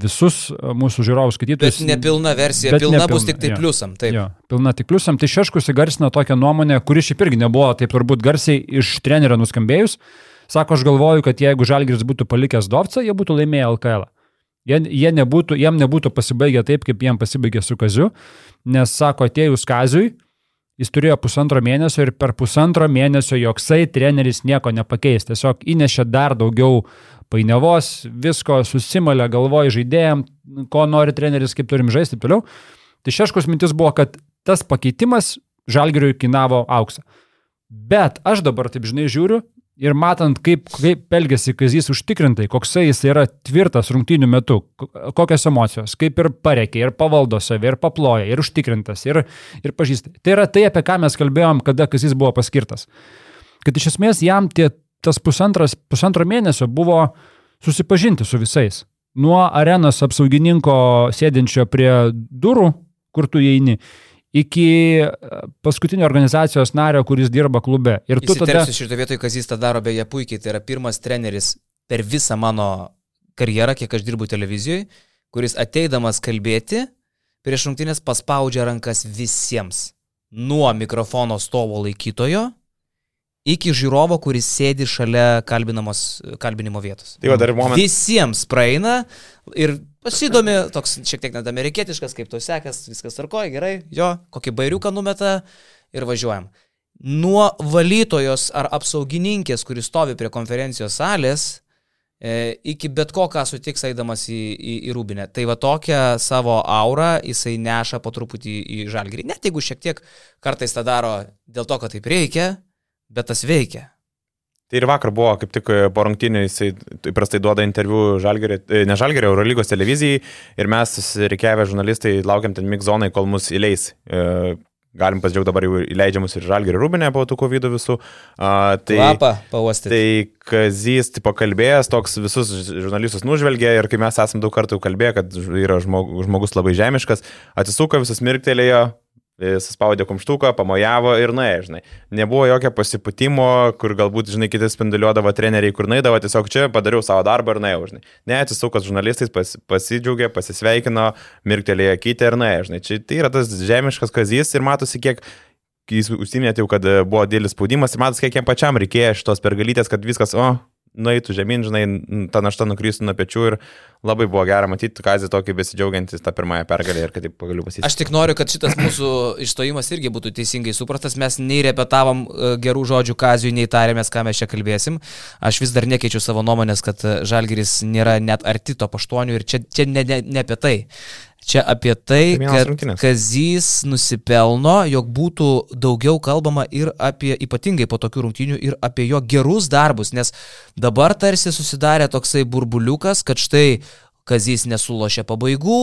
visus mūsų žiūrovų skaitytojus. Bet ne pilna versija, pilna nepilna, bus tik tai jo, pliusam. Taip. Jo, pilna tik pliusam. Tai Šeškus įgarsino tokią nuomonę, kuri šiaip irgi nebuvo taip turbūt garsiai iš trenerio nuskambėjus. Sako, aš galvoju, kad jeigu Žalgiris būtų palikęs Dovcą, jie būtų laimėję LKL. Jie, jie nebūtų, jiem nebūtų pasibaigę taip, kaip jiem pasibaigė su Kaziu, nes sako, atėjus Kaziui, Jis turėjo pusantro mėnesio ir per pusantro mėnesio joksai treneris nieko nepakeis. Tiesiog įnešė dar daugiau painiavos, visko susimalė galvoj žaidėjim, ko nori treneris, kaip turim žaisti ir toliau. Tai šeškus mintis buvo, kad tas pakeitimas žalgeriui kainavo auksą. Bet aš dabar taip žinai žiūriu Ir matant, kaip, kaip elgesi Kazys užtikrintai, koksai jis yra tvirtas rungtynių metu, kokios emocijos, kaip ir pareikia, ir pavaldo save, ir paploja, ir užtikrintas, ir, ir pažįsta. Tai yra tai, apie ką mes kalbėjom, kada Kazys buvo paskirtas. Kad iš esmės jam tie, tas pusantro mėnesio buvo susipažinti su visais. Nuo arenos apsaugininko sėdinčio prie durų, kur tu įeini, iki e, paskutinio organizacijos nario, kuris dirba klube. Ir tu tada... Šitoje vietoje Kazys tą daro beje puikiai, tai yra pirmas treneris per visą mano karjerą, kiek aš dirbu televizijoje, kuris ateidamas kalbėti prieš rungtynės paspaudžia rankas visiems. Nuo mikrofono stovo laikytojo iki žiūrovo, kuris sėdi šalia kalbinimo vietos. Tai va, dar momentas. Visiems praeina ir pasidomi, toks šiek tiek net amerikietiškas, kaip tau sekas, viskas tarkoja, gerai, jo, kokį bairiuką numeta ir važiuojam. Nuo valytojos ar apsaugininkės, kuris stovi prie konferencijos salės, e, iki bet ko, ką sutiks eidamas į, į, į rūbinę. Tai va tokią savo aurą jisai neša po truputį į žalgirį. Net jeigu šiek tiek kartais tą daro dėl to, kad taip reikia, bet tas veikia. Tai ir vakar buvo, kaip tik po rungtynį, jisai įprastai duoda interviu žalgerį, e, ne žalgerį, Eurolygos televizijai ir mes, reikėvę žurnalistai, laukiam ten migzonai, kol mus įleis. E, galim pasidžiaugti dabar jau įleidžiamus ir žalgerį rūbinę po tų COVID visų. Uh, tai, Lapą pauostyti. Tai Kazys, tipo kalbėjęs, toks visus žurnalistus nužvelgė ir kai mes esame daug kartų kalbėję, kad yra žmogus labai žemiškas, atsisuko, visas mirktelėjo, suspaudė kumštuką, pamojavo ir nuėjo, žinai. Nebuvo jokio pasiputimo, kur galbūt, žinai, kiti spinduliuodavo treneriai, kur naidavo, tiesiog čia padariau savo darbą ir nuėjau, žinai. Ne, atsisukas žurnalistais, pas, pasidžiaugė, pasisveikino, mirktelėjo kitę ir nuėjo, žinai. Čia tai yra tas žemiškas kazys ir matosi, kiek Jūs užsiminėte jau, kad buvo dėlis spaudimas ir matosi, kiek jam pačiam reikėjo šitos pergalytės, kad viskas, o, nueitų žemyn, žinai, ta našta nukristų nuo pečių ir labai buvo gera matyti Kazį tokį besidžiaugiantis tą pirmąją pergalę ir kad taip pagaliau pasisekė. Aš tik noriu, kad šitas mūsų išstojimas irgi būtų teisingai suprastas. Mes nei repetavom e, gerų žodžių Kazijui, nei tarėmės, ką mes čia kalbėsim. Aš vis dar nekeičiu savo nuomonės, kad Žalgeris nėra net arti to paštuonių ir čia, čia ne, ne, ne apie tai. Čia apie tai, kad rungtynės. Kazys nusipelno, jog būtų daugiau kalbama ir apie, ypatingai po tokių rungtynių, ir apie jo gerus darbus, nes dabar tarsi susidarė toksai burbuliukas, kad štai Kazys nesulošė pabaigų,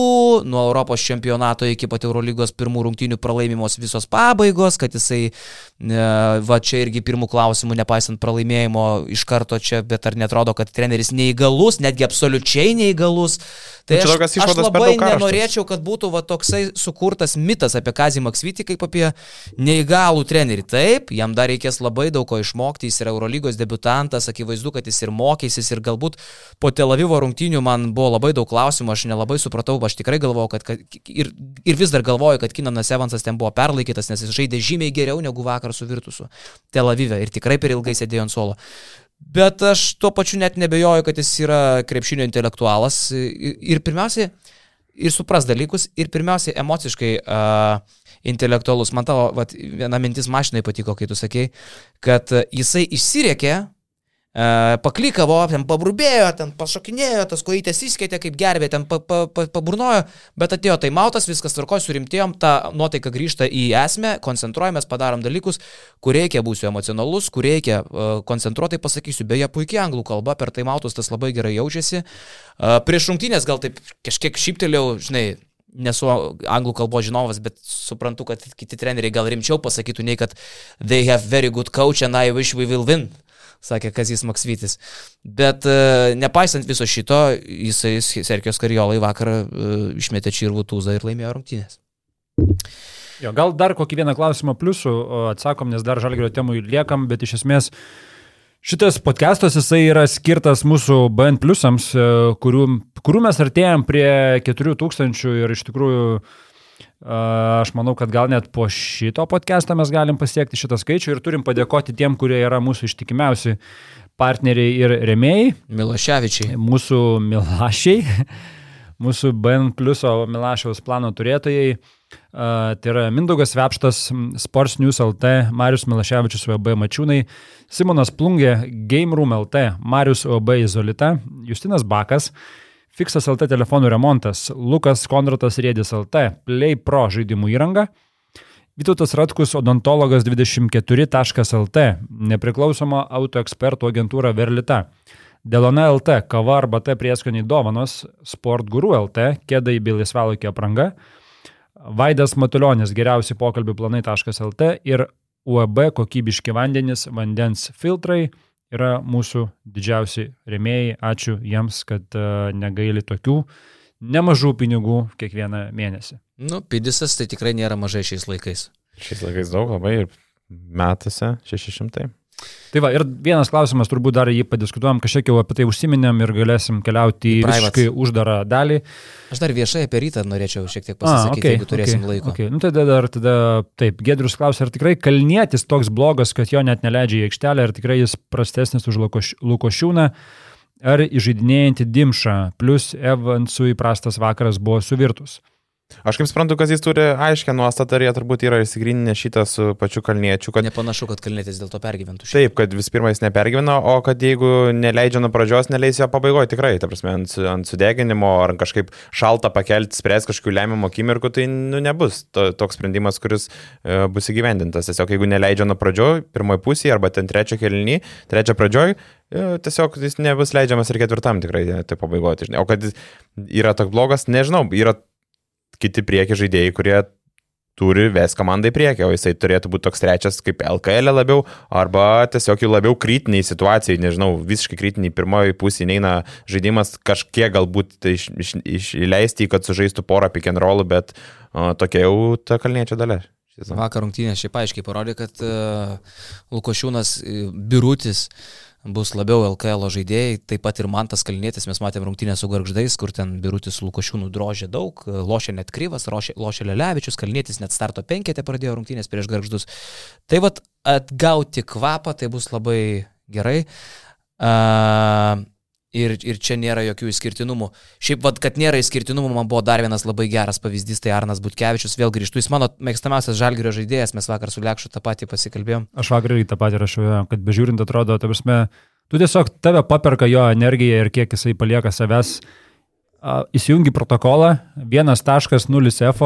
nuo Europos čempionato iki pat Eurolygos pirmų rungtynių pralaimimos visos pabaigos, kad jisai, e, va čia irgi pirmų klausimų, nepaisant pralaimėjimo iš karto čia, bet ar netrodo, kad treneris neįgalus, netgi absoliučiai neįgalus. Tai nu, aš, aš labai nenorėčiau, kad būtų va, toksai sukurtas mitas apie Kazį Maksvitį kaip apie neįgalų trenerį. Taip, jam dar reikės labai daug ko išmokti, jis yra Eurolygos debutantas, akivaizdu, kad jis ir mokysis ir galbūt po Tel Avivo rungtynių man buvo labai daug klausimų, aš nelabai supratau, aš tikrai galvojau, kad, kad ir, ir vis dar galvoju, kad Kinanas Evansas ten buvo perlaikytas, nes jis žaidė žymiai geriau negu vakar su Virtusu Tel Avive ir tikrai per ilgai sėdėjo ant suolo. Bet aš tuo pačiu net nebejoju, kad jis yra krepšinio intelektualas ir pirmiausiai, ir supras dalykus, ir pirmiausiai emociškai uh, intelektualus. Man tavo vat, viena mintis mašinai patiko, kai tu sakei, kad jisai išsiriekė E, paklikavo, ten paburbėjo, ten pašokinėjo, tas kojytės įskaitė kaip gerbė, ten pa, pa, pa, paburnojo, bet atėjo taimautas, viskas tvarko, surimtėjom, ta nuotaika grįžta į esmę, koncentruojamės, padarom dalykus, kur reikia būsiu emocionalus, kur reikia uh, koncentruotai pasakysiu, beje, puikiai anglų kalba, per taimautus tas labai gerai jaučiasi. Uh, prieš rungtynės gal taip kažkiek šyptelėjau, žinai, nesu anglų kalbos žinovas, bet suprantu, kad kiti treneriai gal rimčiau pasakytų, nei kad they have very good coach and I wish we will win sakė Kazis Maksvitis. Bet uh, nepaisant viso šito, jisai Serkijos Kariolai vakar uh, išmetė Čirvų tūzą ir laimėjo rungtynės. Jo, gal dar kokį vieną klausimą pliusų atsakom, nes dar žalgerio temų liekam, bet iš esmės šitas podcastas jisai yra skirtas mūsų BN pliusams, e, kurių, kurių mes artėjom prie 4000 ir iš tikrųjų Aš manau, kad gal net po šito podcast'o mes galim pasiekti šitą skaičių ir turim padėkoti tiem, kurie yra mūsų ištikimiausi partneriai ir remėjai. Miloševičiai. Mūsų Milašiai, <laughs> mūsų BN Pliuso Milašiaus plano turėtojai. Tai yra Mindaugas Vepštas, Sports News LT, Marius Milaševičius VB Mačiūnai, Simonas Plungė, Game Room LT, Marius OB Izolita, Justinas Bakas, Fiksas LT telefonų remontas, Lukas Konratas Rėdis LT, Play Pro žaidimų įranga, Vytautas Ratkus odontologas 24.lt, nepriklausoma autoekspertų agentūra Verlita. Delona LT, kava arba T prieskoniai dovanos, Sport Guru LT, kėdai bei laisvalaikio apranga, Vaidas Matulionis, geriausi pokalbių planai.lt ir UAB kokybiški vandenys, vandens filtrai yra mūsų didžiausi remėjai. Ačiū jiems, kad uh, negaili tokių nemažų pinigų kiekvieną mėnesį. Nu, Pidisas tai tikrai nėra mažai šiais laikais. Šiais laikais daug labai ir metuose 600. Tai va, ir vienas klausimas, turbūt dar jį padiskutuojam, kažkiek jau apie tai užsiminėm ir galėsim keliauti į visiškai uždarą dalį. Aš dar viešai apie rytą norėčiau šiek tiek A, pasisakyti, okay, jeigu turėsim okay, laiko. Okay. Nu, tada dar, tada, taip, Gedrius klausia, ar tikrai Kalnietis toks blogas, kad jo net neleidžia į aikštelę, ar tikrai jis prastesnis už Lukoš- Lukošiūną, ar įžeidinėjantį Dimšą, plus Evansui prastas vakaras buvo suvirtus. Aš kaip suprantu, kad jis turi aiškę nuostatą ir jie turbūt yra įsigryninę šitą su pačiu kalniečiu, kad Nepanašu, kad kalnėtis dėl to pergyventų. šiaip. Taip, kad vis pirma jis nepergyvena, o kad jeigu neleidžia nuo pradžios, neleis jo pabaigoje tikrai, ta prasme, ant, ant sudeginimo ar kažkaip šaltą pakelti, spręs kažkokių lemiamų akimirkų, tai nu, nebus to, toks sprendimas, kuris e, bus įgyvendintas. Tiesiog jeigu neleidžia nuo pradžioj, pirmoji pusė arba ten trečio kelnį, trečio pradžioj, e, tiesiog jis nebus leidžiamas ir ketvirtam tikrai e, tai pabaigoti. O kad yra toks blogas, nežinau, yra kiti prieki žaidėjai, kurie turi ves komandą į priekį, o jisai turėtų būti toks trečias kaip LKL labiau, arba tiesiog jau labiau kritiniai situacijai, nežinau, visiškai kritiniai pirmoji pusė neina žaidimas kažkiek galbūt tai iš, iš, išleisti, kad sužaistų porą pick and rollų, bet o, tokia jau ta kalniečio dalia. Vakar rungtynės šiaip aiškiai parodė, kad uh, Lukošiūnas, uh, Birutis bus labiau LKL žaidėjai, taip pat ir Mantas Kalnėtis, mes matėm rungtynę su Garždais, kur ten Birutis su Lukošiūnu drožė daug, lošė net Kryvas, lošė, lošė Lelevičius, Kalnėtis net starto penketę pradėjo rungtynės prieš Garždus. Tai vad atgauti kvapą, tai bus labai gerai. Uh, Ir, ir čia nėra jokių išskirtinumų. Šiaip, vad, kad nėra išskirtinumų, man buvo dar vienas labai geras pavyzdys, tai Arnas Butkevičius, vėl grįžtų. Jis mano mėgstamiausias žalgerio žaidėjas, mes vakar su Lekšu tą patį pasikalbėjom. Aš vakar irgi tą patį rašiau, kad bežiūrint atrodo, ta prasme, tu tiesiog tave paperka jo energiją ir kiek jisai palieka savęs. Įsijungi protokolą, vienas taškas, nulis F,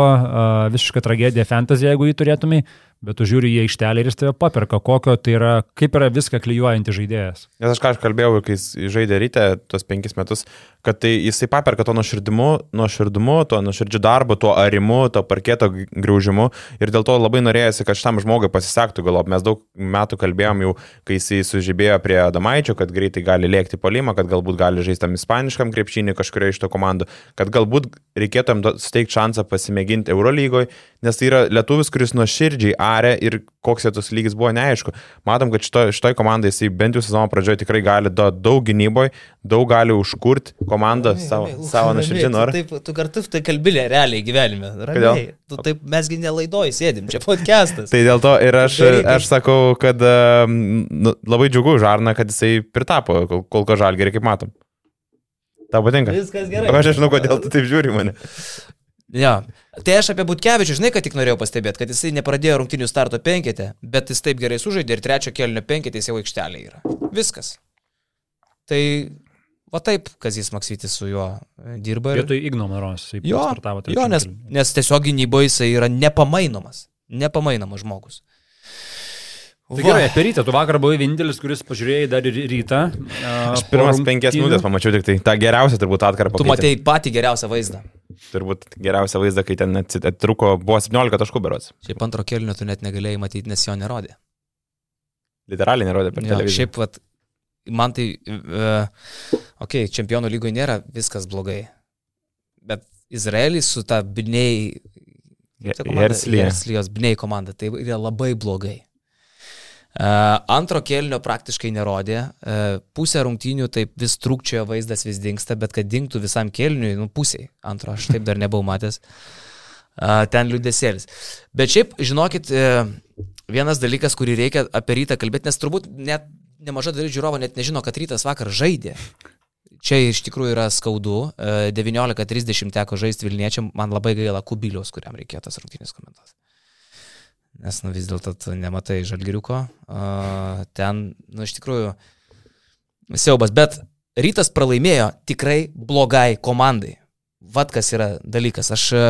visiška tragedija fantasy, jeigu jį turėtumai, bet tu žiūri į aikštelę ir jis tave paperka, kokio tai yra, kaip yra viską klyjuojanti žaidėjas. Nes aš ką aš kalbėjau, kai jis žaidė ryte tuos penkis metus, kad tai jisai paperka to nuoširdimu, nuoširdumu, to nuoširdžiu darbu, tuo arimu, to parketo grįžimu ir dėl to labai norėjosi, kad šitam žmogui pasisektų galop. Mes daug metų kalbėjom jau, kai jisai sužibėjo prie Adamaičio, kad greitai gali lėkti polimą, kad galbūt gali žaisti tam ispaniškam krepšinį kažkurioje iš to komandų, kad galbūt reikėtų jam suteikti šansą pasimėginti Eurolygoje, nes tai yra lietuvis, kuris nuoširdžiai arė ir koks tas lygis buvo neaišku. Matom, kad šitoj, šitoj komandai jisai bent jau sezono pradžioje tikrai gali do, daug gynyboje, daug gali užkurti komandą savo, savo nuoširdžiai norą. Taip, tu kartu tai kalbilė realiai gyvenime. Ramiai. Tu taip, mesgi nelaidoj sėdim, čia podcastas. <laughs> Tai dėl to ir aš, aš sakau, kad nu, labai džiugu Žarna, kad jisai pritapo, kol, kol kas žalgerį, kaip matom. Tau patinka? Viskas gerai. Aš nežinau, kodėl tu taip žiūri mane. <laughs> Ja. Tai aš apie Butkevičių, žinai, kad tik norėjau pastebėti, kad jisai nepradėjo rungtinių starto penketę, bet jis taip gerai sužaidė ir trečio kelnio penketė jis jau aikštelė yra. Viskas. Tai va taip, Kazis Maksytis su juo dirba. Ir... Vietoj Igno Maros, jisai Jo, startavo jo trečiam nes, nes tiesiog gynyboje jisai yra nepamainomas. Nepamainomas žmogus. Tai gerai, apie rytą, tu vakar buvai vienintelis, kuris pažiūrėjai dar ir rytą. Aš pirmas penkias minutės pamačiau tik tai tą geriausią turbūt atkarpą. Tu matei patį geriausią vaizdą. Turbūt geriausią vaizdą, kai ten atruko, buvo 17 taškų berots. Šiaip antro kelnio tu net negalėjai matyti, nes jo nerodė. Literaliai nerodė per Jo, televiziją. šiaip, vat, man tai, uh, okei, okay, čempionų lygoje nėra viskas blogai. Bet Izraelis su ta Herslyje. Herslijos Bnei komanda, tai yra labai blogai. Uh, antro kelnio praktiškai nerodė, uh, pusę rungtynių taip vis trūkčiojo vaizdas vis dinksta, bet kad dinktų visam kelniui, nu pusiai antro, aš taip dar nebuvau matęs, uh, ten liūdėsėlis. Bet šiaip, žinokit, vienas dalykas, kurį reikia apie rytą kalbėti, nes turbūt net nemaža dalis žiūrovo net nežino, kad rytas vakar žaidė. Čia iš tikrųjų yra skaudu. E, 19.30 teko žaisti Vilniečiam, man labai gaila Kubiliaus, kuriam reikėjo tas rungtynės komentuoti. Nes, nu, vis dėlto tu nematai žalgiriuko. Uh, ten, nu, iš tikrųjų, siaubas. Bet rytas pralaimėjo tikrai blogai komandai. Vat kas yra dalykas. Aš e,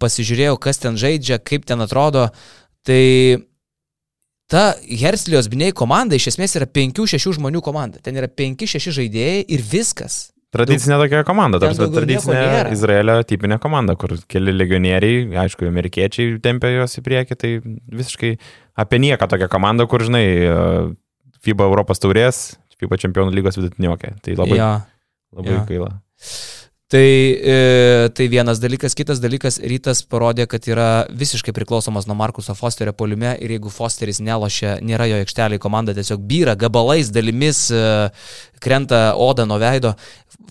pasižiūrėjau, kas ten žaidžia, kaip ten atrodo. Tai ta Herslijos biniai komanda iš esmės yra 5-6 žmonių komanda. Ten yra 5-6 žaidėjai ir viskas. Tradicinė tokia komanda, tarsi tradicinė. Izraelio tipinė komanda, kur keli legionieriai, aišku, amerikiečiai tempia juos į priekį, tai visiškai apie nieką tokia komanda, kur, žinai, e, FIBA Europos taurės, FIBA čempionų lygos vidutiniokė. Tai labai, Jo. labai jo. gaila. Tai, e, tai vienas dalykas, kitas dalykas, rytas parodė, kad yra visiškai priklausomas nuo Markuso Fosterio poliume ir jeigu Fosteris nelošia, nėra jo aikšteliai, komanda tiesiog byra, gabalais, dalimis e, krenta oda nuo veido.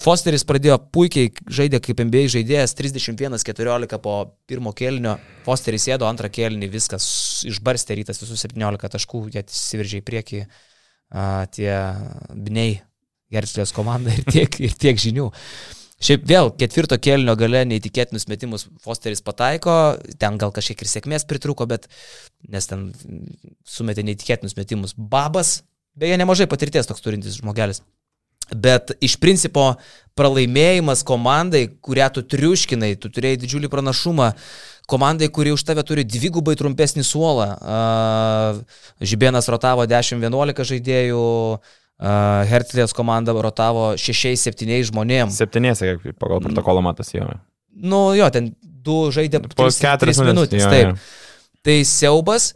Fosteris pradėjo puikiai žaidė kaip MBA žaidėjas, 31-14 po pirmo kėlinio, Fosteris sėdo antrą kėlinį, viskas išbarstė rytas visus 17 taškų, jie įsiveržė į priekį a, tie biniai, Gerslės komanda ir tiek, ir tiek žinių. Šiaip vėl ketvirto kelnio gale neįtikėtinus metimus Fosteris pataiko, ten gal kažkiek ir sėkmės pritruko, bet nes ten sumetė neįtikėtinus metimus. Babas, beje, nemažai patirties toks turintis žmogelis. Bet iš principo pralaimėjimas komandai, kurią tu triuškinai, tu turėjai didžiulį pranašumą, komandai, kuri už tave turi dvigubai trumpesnį suolą. Žibėnas rotavo 10-11 žaidėjų, Uh, Hertlės komanda rotavo 6-7 žmonėms. 7, kiek pagal protokolą matas jau. Nu jo, ten du žaidė po 4 minutės. Jo, taip. Jo. Tai siaubas,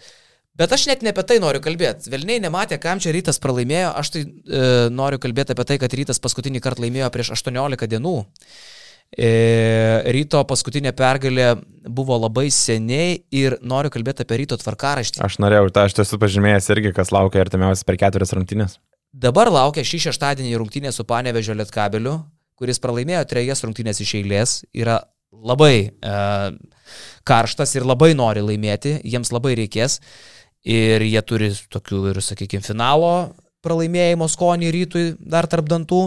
bet aš net ne apie tai noriu kalbėti. Velniai nematė, kam čia rytas pralaimėjo, aš tai e, noriu kalbėti apie tai, kad rytas paskutinį kartą laimėjo prieš 18 dienų. E, ryto paskutinė pergalė buvo labai seniai ir noriu kalbėti apie ryto tvarkaraštį. Aš norėjau, tą aš esu pažymėjęs irgi, kas laukia artimiausias per keturias rungtynės. Dabar laukia šį šeštadienį rungtynė su Panevežio Lietkabeliu, kuris pralaimėjo trejas rungtynės iš eilės, yra labai e, karštas ir labai nori laimėti, jiems labai reikės. Ir jie turi tokių ir, sakykime, finalo pralaimėjimo skonį rytui dar tarp dantų.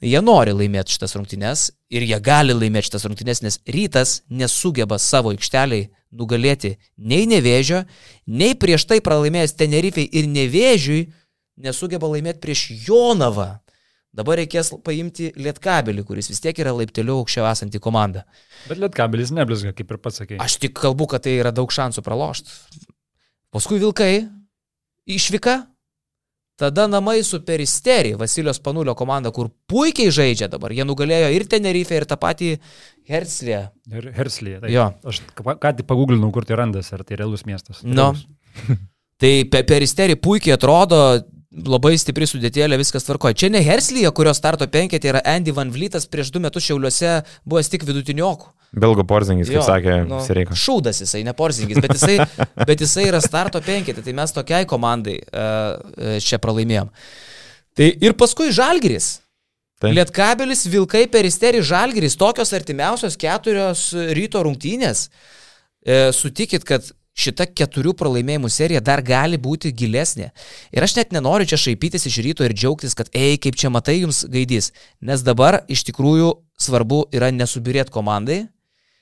Jie nori laimėti šitas rungtynes ir jie gali laimėti šitas rungtynes, nes rytas nesugeba savo aikšteliai nugalėti nei nevėžio, nei prieš tai pralaimėjęs Tenerifei ir nevėžiui nesugeba laimėti prieš Jonavą. Dabar reikės paimti Lietkabelį, kuris vis tiek yra laipteliu aukščiau esanti komanda. Bet Lietkabelis neblizga, kaip ir pats sakė. Aš tik kalbu, kad tai yra daug šansų pralošti. Paskui Vilkai išvyka, tada namai su Peristerį, Vasilijos Panulio komanda, kur puikiai žaidžia dabar. Jie nugalėjo ir Tenerife, ir tą patį Herslį. Ir Herslį. Tai jo. Aš ką tik paguglinau, kur tai randas, ar tai realus miestas. Nu. tai Peristerį puikiai atrodo, labai stipri sudėtėlė, viskas tvarkoja. Čia ne Herslyje, kurio starto penketė yra Andy Van Vlytas, prieš du metus Šiauliuose buvęs tik vidutiniokų. Belgo Porzingis, kaip jo, sakė, nu, Sireika. Šūdas jisai, ne Porzingis, bet jisai, <laughs> bet jisai yra starto penketė, tai mes tokiai komandai uh, čia pralaimėjom. Tai ir paskui Žalgiris. Tai. Lietkabelis, Vilkai, Peristerį, Žalgiris, tokios artimiausios keturios ryto rungtynės. E, sutikit, kad šita keturių pralaimėjimų serija dar gali būti gilesnė. Ir aš net nenoriu čia šaipytis iš ryto ir džiaugtis, kad, ei, kaip čia matai jums gaidys. Nes dabar iš tikrųjų svarbu yra nesubirėti komandai.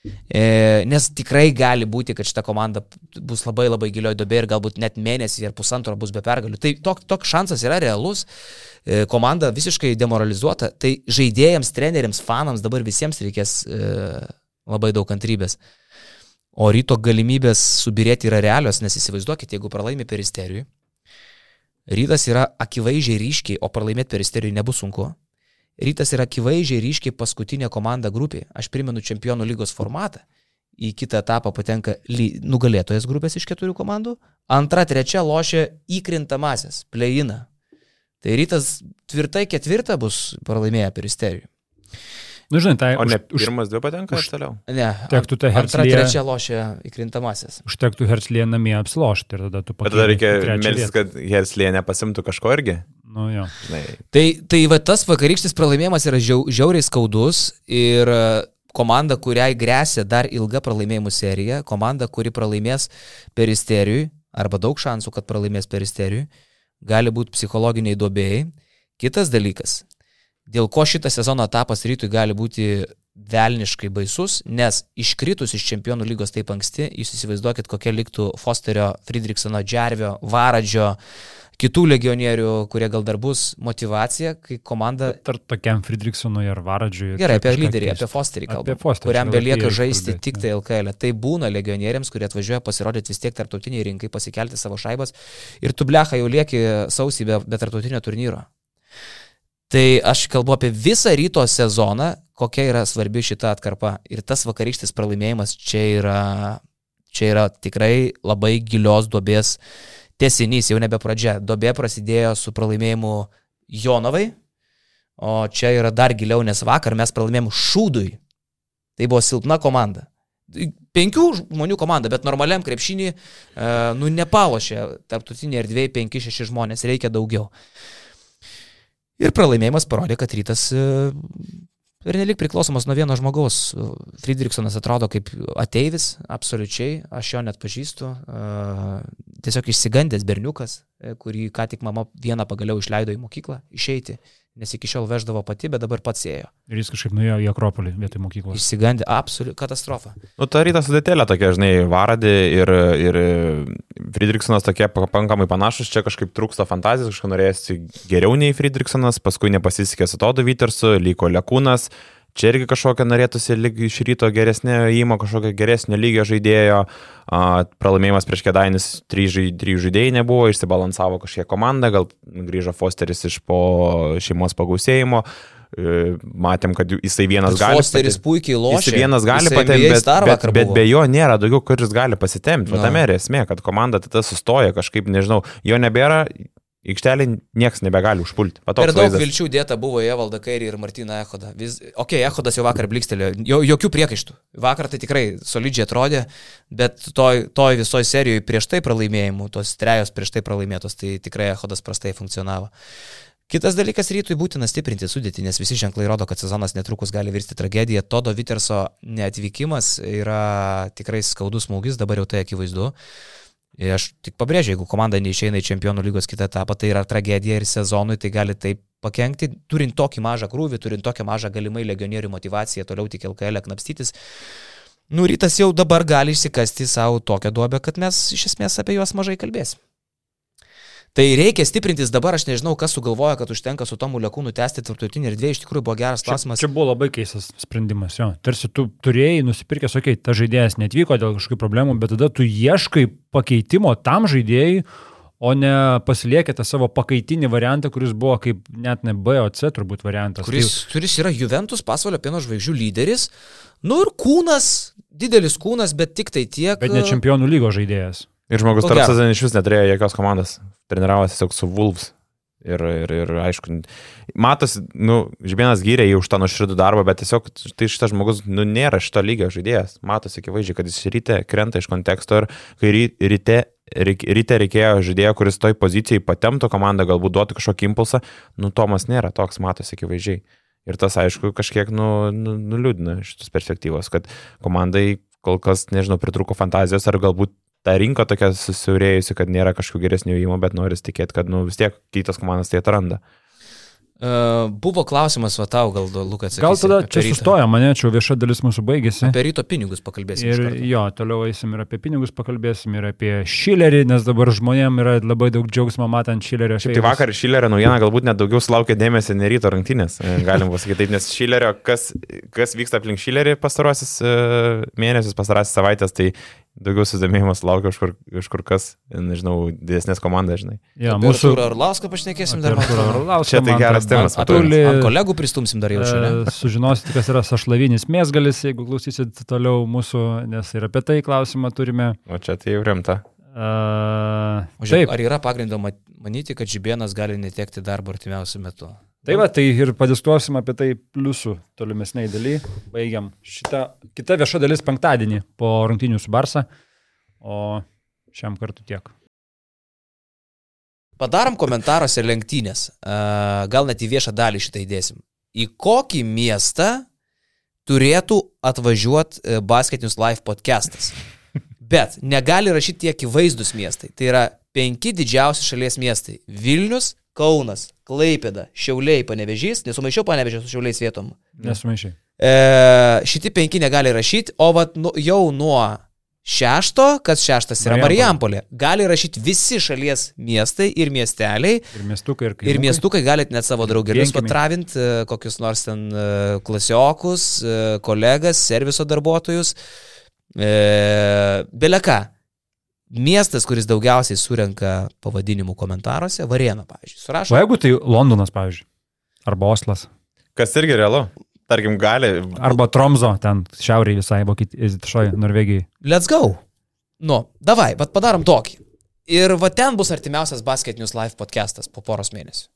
E, nes tikrai gali būti, kad šita komanda bus labai labai gilioj dobė ir galbūt net mėnesį ar pusantro bus be pergalių. Tai toks tok šansas yra realus. E, komanda visiškai demoralizuota. Tai žaidėjams, treneriams, fanams dabar visiems reikės e, labai daug kantrybės. O ryto galimybės subirėti yra realios, nes įsivaizduokit, jeigu pralaimi peristerijui, rytas yra akivaizdžiai ryškiai, o pralaimėti peristerijui nebus sunku. Rytas yra akivaizdžiai ryškiai paskutinė komanda grupė. Aš primenu čempionų lygos formatą. Į kitą etapą patenka nugalėtojas grupės iš keturių komandų. Antra, trečia lošia įkrintamasis, pleina. Tai rytas tvirtai ketvirta bus pralaimėję peristerijui. Nu, žinai, tai o ne už, pirmas dvi patenka už toliau. Ne, tektų tą Herslį. Antra, trečia lošia įkrintamasis. Užtektų Herslį namie apslošti ir tada tu pakeisti. Bet tada reikia melsis, kad Herslį nepasimtų kažko irgi. Nu, jo. Tai, tai va tas vakarykštis pralaimėjimas yra žiau, žiauriai skaudus ir e, komanda, kuriai grėsia dar ilga pralaimėjimų serija, komanda, kuri pralaimės peristerijui, arba daug šansų, kad pralaimės peristerijui, gali būti psichologiniai duobėjai. Kitas dalykas, dėl ko šitas sezono etapas rytui gali būti velniškai baisus, nes iškritus iš čempionų lygos taip anksti, jūs įsivaizduokit, kokia liktų Fosterio, Friedrichsono, Džervio, Varadžio, kitų legionierių, kurie gal dar bus motivacija, kai komanda... Ar tokiam Friedrichsonui ar Varadžiui. Gerai, apie lyderį, apie Fosterį kalbame. Fosterį, kuriam belieka žaisti tik tai LKL. Tai būna legionieriams, kurie atvažiuoja pasirodyti vis tiek tarptautiniai rinkai, pasikelti savo šaibas ir tu blecha jau lieki sausį be, be tarptautinio turnyro. Tai aš kalbu apie visą ryto sezoną, kokia yra svarbi šita atkarpa. Ir tas vakarykštis pralaimėjimas čia yra, čia yra tikrai labai gilios duobės tesinys, jau nebe pradžia. Dobė prasidėjo su pralaimėjimu Jonovai, O čia yra dar giliau, nes vakar mes pralaimėjom šūdui. Tai buvo silpna komanda. Penkių žmonių komanda, bet normaliam krepšinį, e, nu, nepalošė tarptautinė erdvėje 5-6 žmonės, reikia daugiau. Ir pralaimėjimas parodė, kad rytas e, ir nelik priklausomas nuo vieno žmogaus. Friedrichsonas atrodo kaip ateivis, absoliučiai, aš jo net pažįstu. E, tiesiog išsigandęs berniukas, kurį ką tik mama vieną pagaliau išleido į mokyklą išeiti nes iki šiol veždavo pati, bet dabar pats ėjo. Ir jis kažkaip nuėjo į Akropolį vietoj mokyklos. Išsigandė, absoliuti katastrofa. Nu, ta rytas sudėtėlė tokia, žinai, Varadė ir, ir Friedrichsonas tokie pakankamai panašus, čia kažkaip trūksta fantazijos, kažką norėjusi geriau nei Friedrichsonas, paskui nepasisekė su Todu Vytersu, liko Lekūnas. Čia irgi kažkokia norėtųsi lyg iš ryto geresnio įmo, kažkokio geresnio lygio žaidėjo. Pralaimėjimas prieš Kedainis, trys žaidėjai nebuvo, išsibalansavo kažkiek komanda, gal grįžo Fosteris iš po šeimos pagausėjimo. E, matėm, kad jisai vienas gali. Fosteris puikiai lošia. Jisai vienas gali patempti, bet, bet, bet be jo nėra daugiau, kuris gali pasitemti. No. Tame ir esmė, kad komanda tada sustoja kažkaip, nežinau, jo nebėra, aikštelį niekas nebegali užpulti. Per daug vaizdas. vilčių dėta buvo Evalda Kairį ir Martina Ehoda. Vis... Ok, Ehodas jau vakar blikstelėjo, jo, jokių priekaištų. Vakar tai tikrai solidžiai atrodė, bet toj, toj visoje serijoje prieš tai pralaimėjimų, tos trejos prieš tai pralaimėtos, tai tikrai Ehodas prastai funkcionavo. Kitas dalykas rytui būtina stiprinti sudėtį, nes visi ženklai rodo, kad sezonas netrukus gali virsti tragediją. Todo Viterso neatvykimas yra tikrai skaudus smūgis, dabar jau tai akivaizdu. Ir aš tik pabrėžiu, jeigu komanda neišeina į čempionų lygos kitą etapą, tai yra tragedija ir sezonui tai gali taip pakengti, turint tokį mažą krūvį, turint tokią mažą galimai legionierių motivaciją toliau tik LKL knapstytis. Nu, rytas jau dabar gali išsikasti savo tokią duobę, kad mes iš esmės apie juos mažai kalbėsim. Tai reikia stiprintis dabar, aš nežinau, kas sugalvoja, kad užtenka su Tomu Lekūnu tęsti tarptautinį erdvę, iš tikrųjų buvo geras klausimas. Čia, čia buvo labai keistas sprendimas, jo. Tarsi tu turėjai nusipirkęs, okei, okay, ta žaidėjas netvyko dėl kažkokių problemų, bet tada tu ieškai pakeitimo tam žaidėjai, o ne pasiliekite savo pakaitinį variantą, kuris buvo kaip net ne B, o C turbūt variantas. Kuris, tai... kuris yra Juventus pasvalio pieno žvaigždžių lyderis. Nu ir kūnas, didelis kūnas, bet tik tai tiek. Bet ne čempionų lygo žaidėjas. Ir žmogus tarp sezonų iš vis neturėjo jokios komandos treniravosi tiesiog su Wolves. Ir, ir, ir aišku, matosi, nu, Žibienas gyrė jį už tą nuoširdų darbą, bet tiesiog tai šitas žmogus, nu, nėra šito lygio žaidėjas. Matosi akivaizdžiai, kad jis ryte krenta iš konteksto ir kai ryte, ryte reikėjo žaidėjo, kuris toj pozicijai patemto komandą, galbūt duotų kažkokį impulsą, nu, Tomas nėra toks, matosi akivaizdžiai. Ir tas, aišku, kažkiek nu, nu, nuliūdina šitos perspektyvos, kad komandai kol kas, nežinau, pritruko fantazijos ar galbūt ta rinka tokia susiaurėjusi, kad nėra kažkokių geresnių įmonių, bet noris tikėti, kad nu, vis tiek kitos komandos tai atranda. Uh, buvo klausimas, va tau gal, Lukas. Gal tada čia sustoja, mane čia vieša dalis mūsų baigėsi. Apie ryto pinigus pakalbėsim. Ir jo, toliau eisim ir apie pinigus pakalbėsim, ir apie Šilerį, nes dabar žmonėm yra labai daug džiaugsmo matant Šilerio. Šiaip tai vakar Šilerio naujiena galbūt net daugiau sulaukė dėmesio ne ryto rangtynės, e, galim pasakyti taip, nes Šilerio, kas, kas vyksta aplink Šilerį pastarosius uh, mėnesius, pastarosius savaitės, tai daugiau susidomėjimas laukia iš kur, iš kur kas, nežinau, didesnės komandas, žinai. Ja, mūsų Arlauską pašnekėsim dar. Arlauską, Čia tai geras temas. Atulį. Kolegų pristumsim dar jau šiandien. Sužinosite, kas yra sašlavinis mėsgalis, jeigu klausysit toliau mūsų, nes ir apie tai klausimą turime. O čia tai jau rimta. Uh, žiūrėk, ar yra pagrindo manyti, kad Žibienas gali netekti darbo artimiausiu metu? Tai va, tai ir padiskuosim apie tai pliusų tolimesniai daly. Baigiam šitą. Kita vieša dalis penktadienį po rungtinių su Barsa. O šiam kartu tiek. Padarom komentaruose lenktynės. Gal net į viešą dalį šitą įdėsim. Į kokį miestą turėtų atvažiuoti e, Basketinius Live podcastas? Bet negali rašyti tiek į vaizdus miestai. Tai yra penki didžiausi šalies miestai - Vilnius, Kaunas, Klaipėda, Šiauliai, Panevežys, nesumaišiau Panevežės su Šiauliais vietom. Nesumaišiai. E, šitie penki negali rašyti, o vat, nu, jau nuo šešto, kas šeštas yra Marijampolė, gali rašyti visi šalies miestai ir miesteliai. Ir miestukai, ir kaimukai. Ir miestukai galit net savo draugelius patravinti, e, kokius nors ten e, klasiokus, e, kolegas, serviso darbuotojus. E, Beleka. Miestas, kuris daugiausiai surenka pavadinimų komentaruose, Varėna, pavyzdžiui, surašo. O jeigu tai Londonas, pavyzdžiui, arba Oslas. Kas irgi realu. Tarkim, gali. Arba Tromzo, ten šiauriai visai, Vokietijoje, Norvegijai. Let's go. Nu, davai, bet padarom tokį. Ir va ten bus artimiausias Basket News Live podcastas po poros mėnesių.